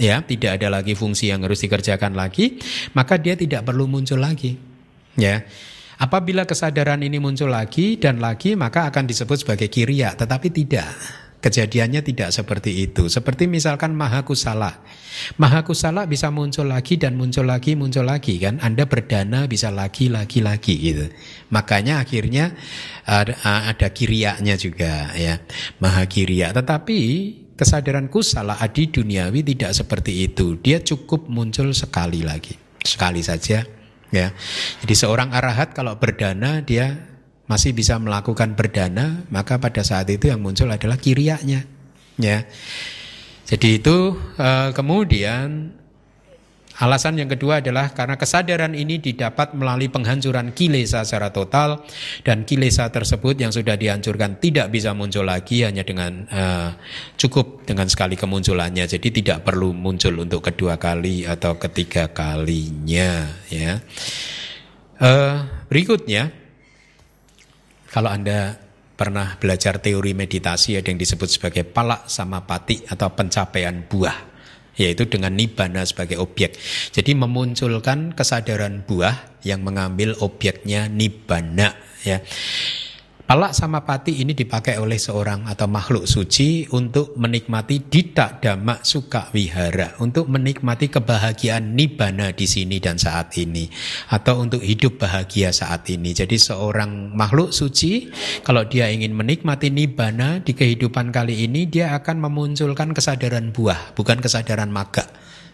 ya tidak ada lagi fungsi yang harus dikerjakan lagi maka dia tidak perlu muncul lagi ya Apabila kesadaran ini muncul lagi dan lagi maka akan disebut sebagai kiriya, tetapi tidak. Kejadiannya tidak seperti itu. Seperti misalkan maha kusala. Maha kusala bisa muncul lagi dan muncul lagi, muncul lagi kan. Anda berdana bisa lagi, lagi, lagi gitu. Makanya akhirnya ada, ada kiriaknya juga ya. Maha kiriak. Tetapi kesadaran kusala adi duniawi tidak seperti itu. Dia cukup muncul sekali lagi. Sekali saja ya. Jadi seorang arahat kalau berdana dia masih bisa melakukan berdana, maka pada saat itu yang muncul adalah kiriaknya, ya. Jadi itu uh, kemudian Alasan yang kedua adalah karena kesadaran ini didapat melalui penghancuran kilesa secara total dan kilesa tersebut yang sudah dihancurkan tidak bisa muncul lagi hanya dengan uh, cukup dengan sekali kemunculannya. Jadi tidak perlu muncul untuk kedua kali atau ketiga kalinya ya. Uh, berikutnya kalau Anda pernah belajar teori meditasi ada yang disebut sebagai palak sama pati atau pencapaian buah yaitu dengan nibana sebagai objek. Jadi memunculkan kesadaran buah yang mengambil objeknya nibana ya. Palak sama pati ini dipakai oleh seorang atau makhluk suci untuk menikmati dita dhamma suka wihara, untuk menikmati kebahagiaan nibana di sini dan saat ini, atau untuk hidup bahagia saat ini. Jadi seorang makhluk suci kalau dia ingin menikmati nibana di kehidupan kali ini, dia akan memunculkan kesadaran buah, bukan kesadaran maga.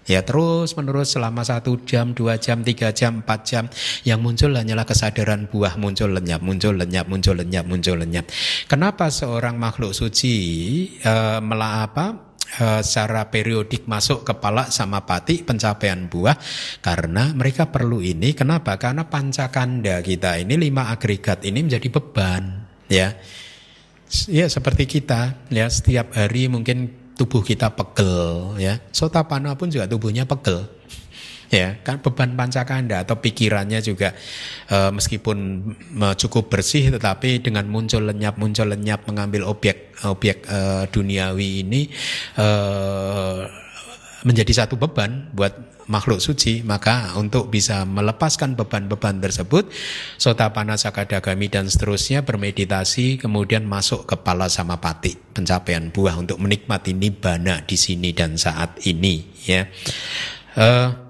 Ya terus menerus selama satu jam, dua jam, tiga jam, empat jam Yang muncul hanyalah kesadaran buah muncul lenyap, muncul lenyap, muncul lenyap, muncul lenyap. Kenapa seorang makhluk suci uh, apa, uh, secara periodik masuk kepala sama pati pencapaian buah? Karena mereka perlu ini. Kenapa? Karena pancakanda kita ini lima agregat ini menjadi beban ya. Ya seperti kita ya setiap hari mungkin tubuh kita pegel ya. Sotapana pun juga tubuhnya pegel ya. Kan beban pancakanda atau pikirannya juga e, meskipun cukup bersih tetapi dengan muncul lenyap muncul lenyap mengambil objek objek e, duniawi ini e, menjadi satu beban buat makhluk suci maka untuk bisa melepaskan beban-beban tersebut sotapana sakadagami dan seterusnya bermeditasi kemudian masuk kepala sama pati pencapaian buah untuk menikmati nibbana di sini dan saat ini ya uh,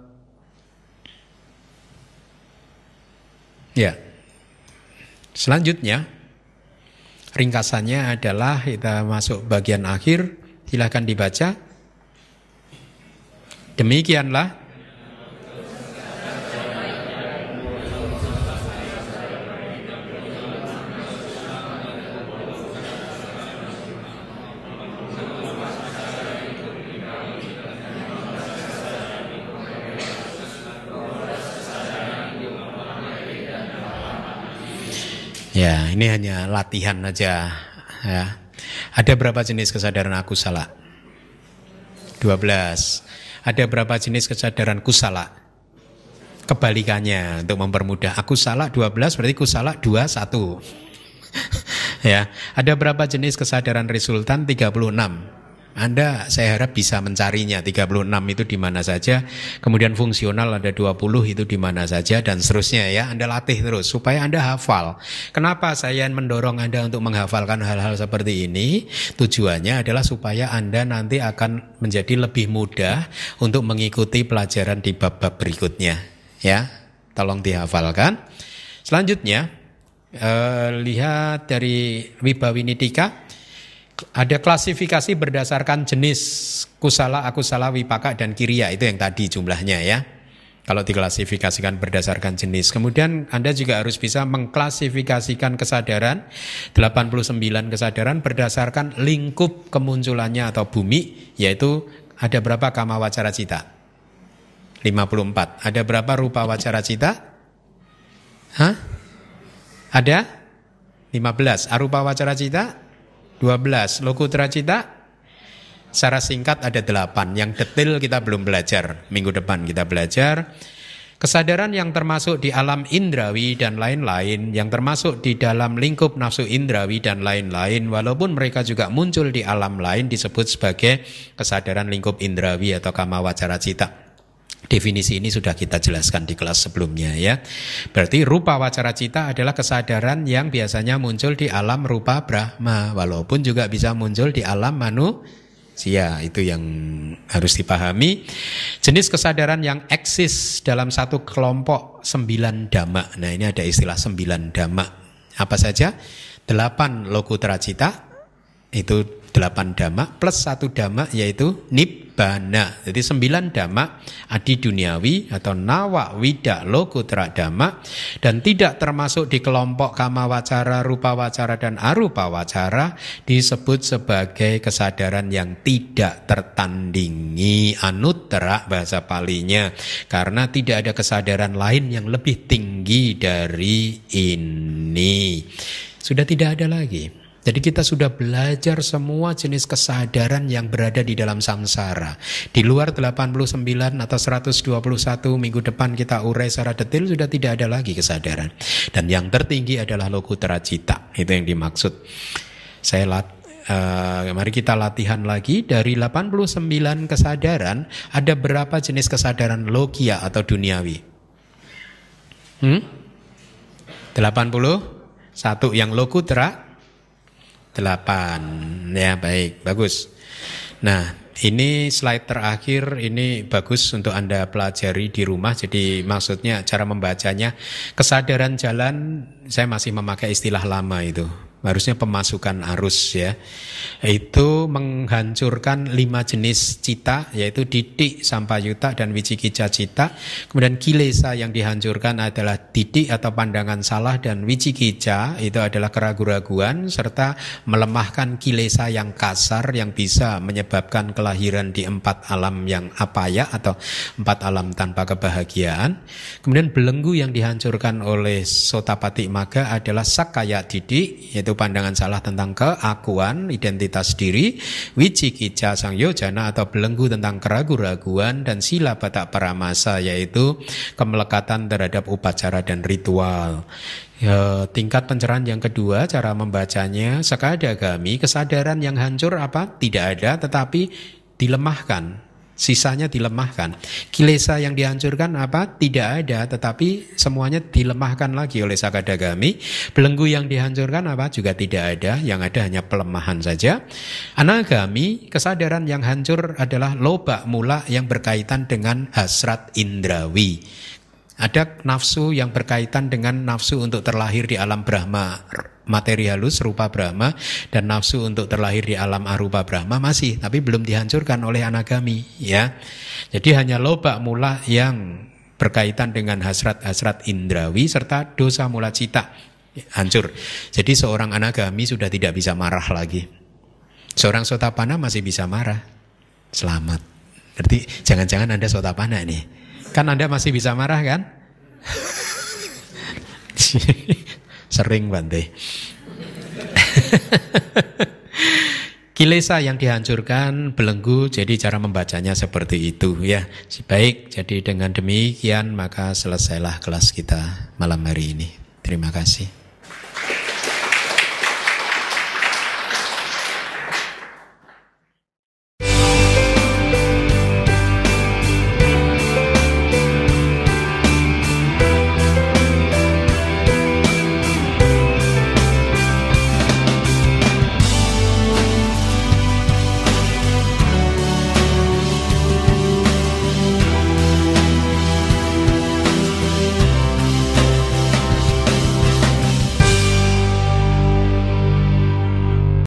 Ya. Selanjutnya ringkasannya adalah kita masuk bagian akhir. Silahkan dibaca. Demikianlah Ya, ini hanya latihan aja ya. Ada berapa jenis kesadaran aku salah? 12. Ada berapa jenis kesadaran kusala? Kebalikannya untuk mempermudah. Aku salah 12 berarti kusala 2 1. ya, ada berapa jenis kesadaran resultan? 36. Anda saya harap bisa mencarinya 36 itu di mana saja, kemudian fungsional ada 20 itu di mana saja dan seterusnya ya. Anda latih terus supaya Anda hafal. Kenapa saya mendorong Anda untuk menghafalkan hal-hal seperti ini? Tujuannya adalah supaya Anda nanti akan menjadi lebih mudah untuk mengikuti pelajaran di bab-bab berikutnya ya. Tolong dihafalkan. Selanjutnya eh, lihat dari Wibawinitika ada klasifikasi berdasarkan jenis kusala, akusala, wipaka, dan kiria. Itu yang tadi jumlahnya ya. Kalau diklasifikasikan berdasarkan jenis. Kemudian Anda juga harus bisa mengklasifikasikan kesadaran 89 kesadaran berdasarkan lingkup kemunculannya atau bumi yaitu ada berapa kama wacara cita? 54. Ada berapa rupa wacara cita? Hah? Ada? 15. Arupa wacara cita? 12. Lokutra Cita secara singkat ada 8. Yang detail kita belum belajar. Minggu depan kita belajar. Kesadaran yang termasuk di alam indrawi dan lain-lain, yang termasuk di dalam lingkup nafsu indrawi dan lain-lain, walaupun mereka juga muncul di alam lain disebut sebagai kesadaran lingkup indrawi atau kama wacara cita. Definisi ini sudah kita jelaskan di kelas sebelumnya ya. Berarti rupa wacara cita adalah kesadaran yang biasanya muncul di alam rupa Brahma walaupun juga bisa muncul di alam manusia. Itu yang harus dipahami. Jenis kesadaran yang eksis dalam satu kelompok sembilan dhamma. Nah, ini ada istilah sembilan dhamma. Apa saja? Delapan lokutra cita itu delapan dhamma plus satu dhamma yaitu nip nibbana. Jadi sembilan dhamma adi duniawi atau nawa wida lokutra dhamma dan tidak termasuk di kelompok kama wacara, rupa wacara dan arupa wacara disebut sebagai kesadaran yang tidak tertandingi anuttara bahasa palinya karena tidak ada kesadaran lain yang lebih tinggi dari ini. Sudah tidak ada lagi. Jadi kita sudah belajar semua jenis kesadaran yang berada di dalam samsara. Di luar 89 atau 121 minggu depan kita urai secara detail sudah tidak ada lagi kesadaran. Dan yang tertinggi adalah lokutra cita. Itu yang dimaksud. Saya lat, uh, mari kita latihan lagi dari 89 kesadaran ada berapa jenis kesadaran logia atau duniawi? Hmm? 80 satu yang lokutra Delapan. Ya, baik. Bagus. Nah, ini slide terakhir ini bagus untuk Anda pelajari di rumah. Jadi maksudnya cara membacanya kesadaran jalan saya masih memakai istilah lama itu harusnya pemasukan arus ya itu menghancurkan lima jenis cita yaitu didik sampayuta dan wicikica cita kemudian kilesa yang dihancurkan adalah didik atau pandangan salah dan wicikica itu adalah keraguan-raguan serta melemahkan kilesa yang kasar yang bisa menyebabkan kelahiran di empat alam yang apa ya atau empat alam tanpa kebahagiaan. Kemudian belenggu yang dihancurkan oleh Sotapati Maga adalah sakaya didik, yaitu pandangan salah tentang keakuan, identitas diri, wicikica sang yojana atau belenggu tentang keraguan-raguan dan sila batak paramasa yaitu kemelekatan terhadap upacara dan ritual. Ya, tingkat pencerahan yang kedua, cara membacanya, sekadagami, kesadaran yang hancur apa? Tidak ada, tetapi dilemahkan. Sisanya dilemahkan. Kilesa yang dihancurkan apa? Tidak ada, tetapi semuanya dilemahkan lagi oleh sakadagami. Belenggu yang dihancurkan apa? Juga tidak ada, yang ada hanya pelemahan saja. Anagami, kesadaran yang hancur adalah loba mula yang berkaitan dengan hasrat indrawi. Ada nafsu yang berkaitan dengan nafsu untuk terlahir di alam Brahma materi halus rupa Brahma dan nafsu untuk terlahir di alam arupa Brahma masih tapi belum dihancurkan oleh anagami ya. Jadi hanya loba mula yang berkaitan dengan hasrat-hasrat indrawi serta dosa mula cita hancur. Jadi seorang anagami sudah tidak bisa marah lagi. Seorang sotapana masih bisa marah. Selamat. Berarti jangan-jangan Anda sotapana nih. Kan Anda masih bisa marah kan? Sering Bante. Kilesa yang dihancurkan belenggu jadi cara membacanya seperti itu ya. Baik, jadi dengan demikian maka selesailah kelas kita malam hari ini. Terima kasih.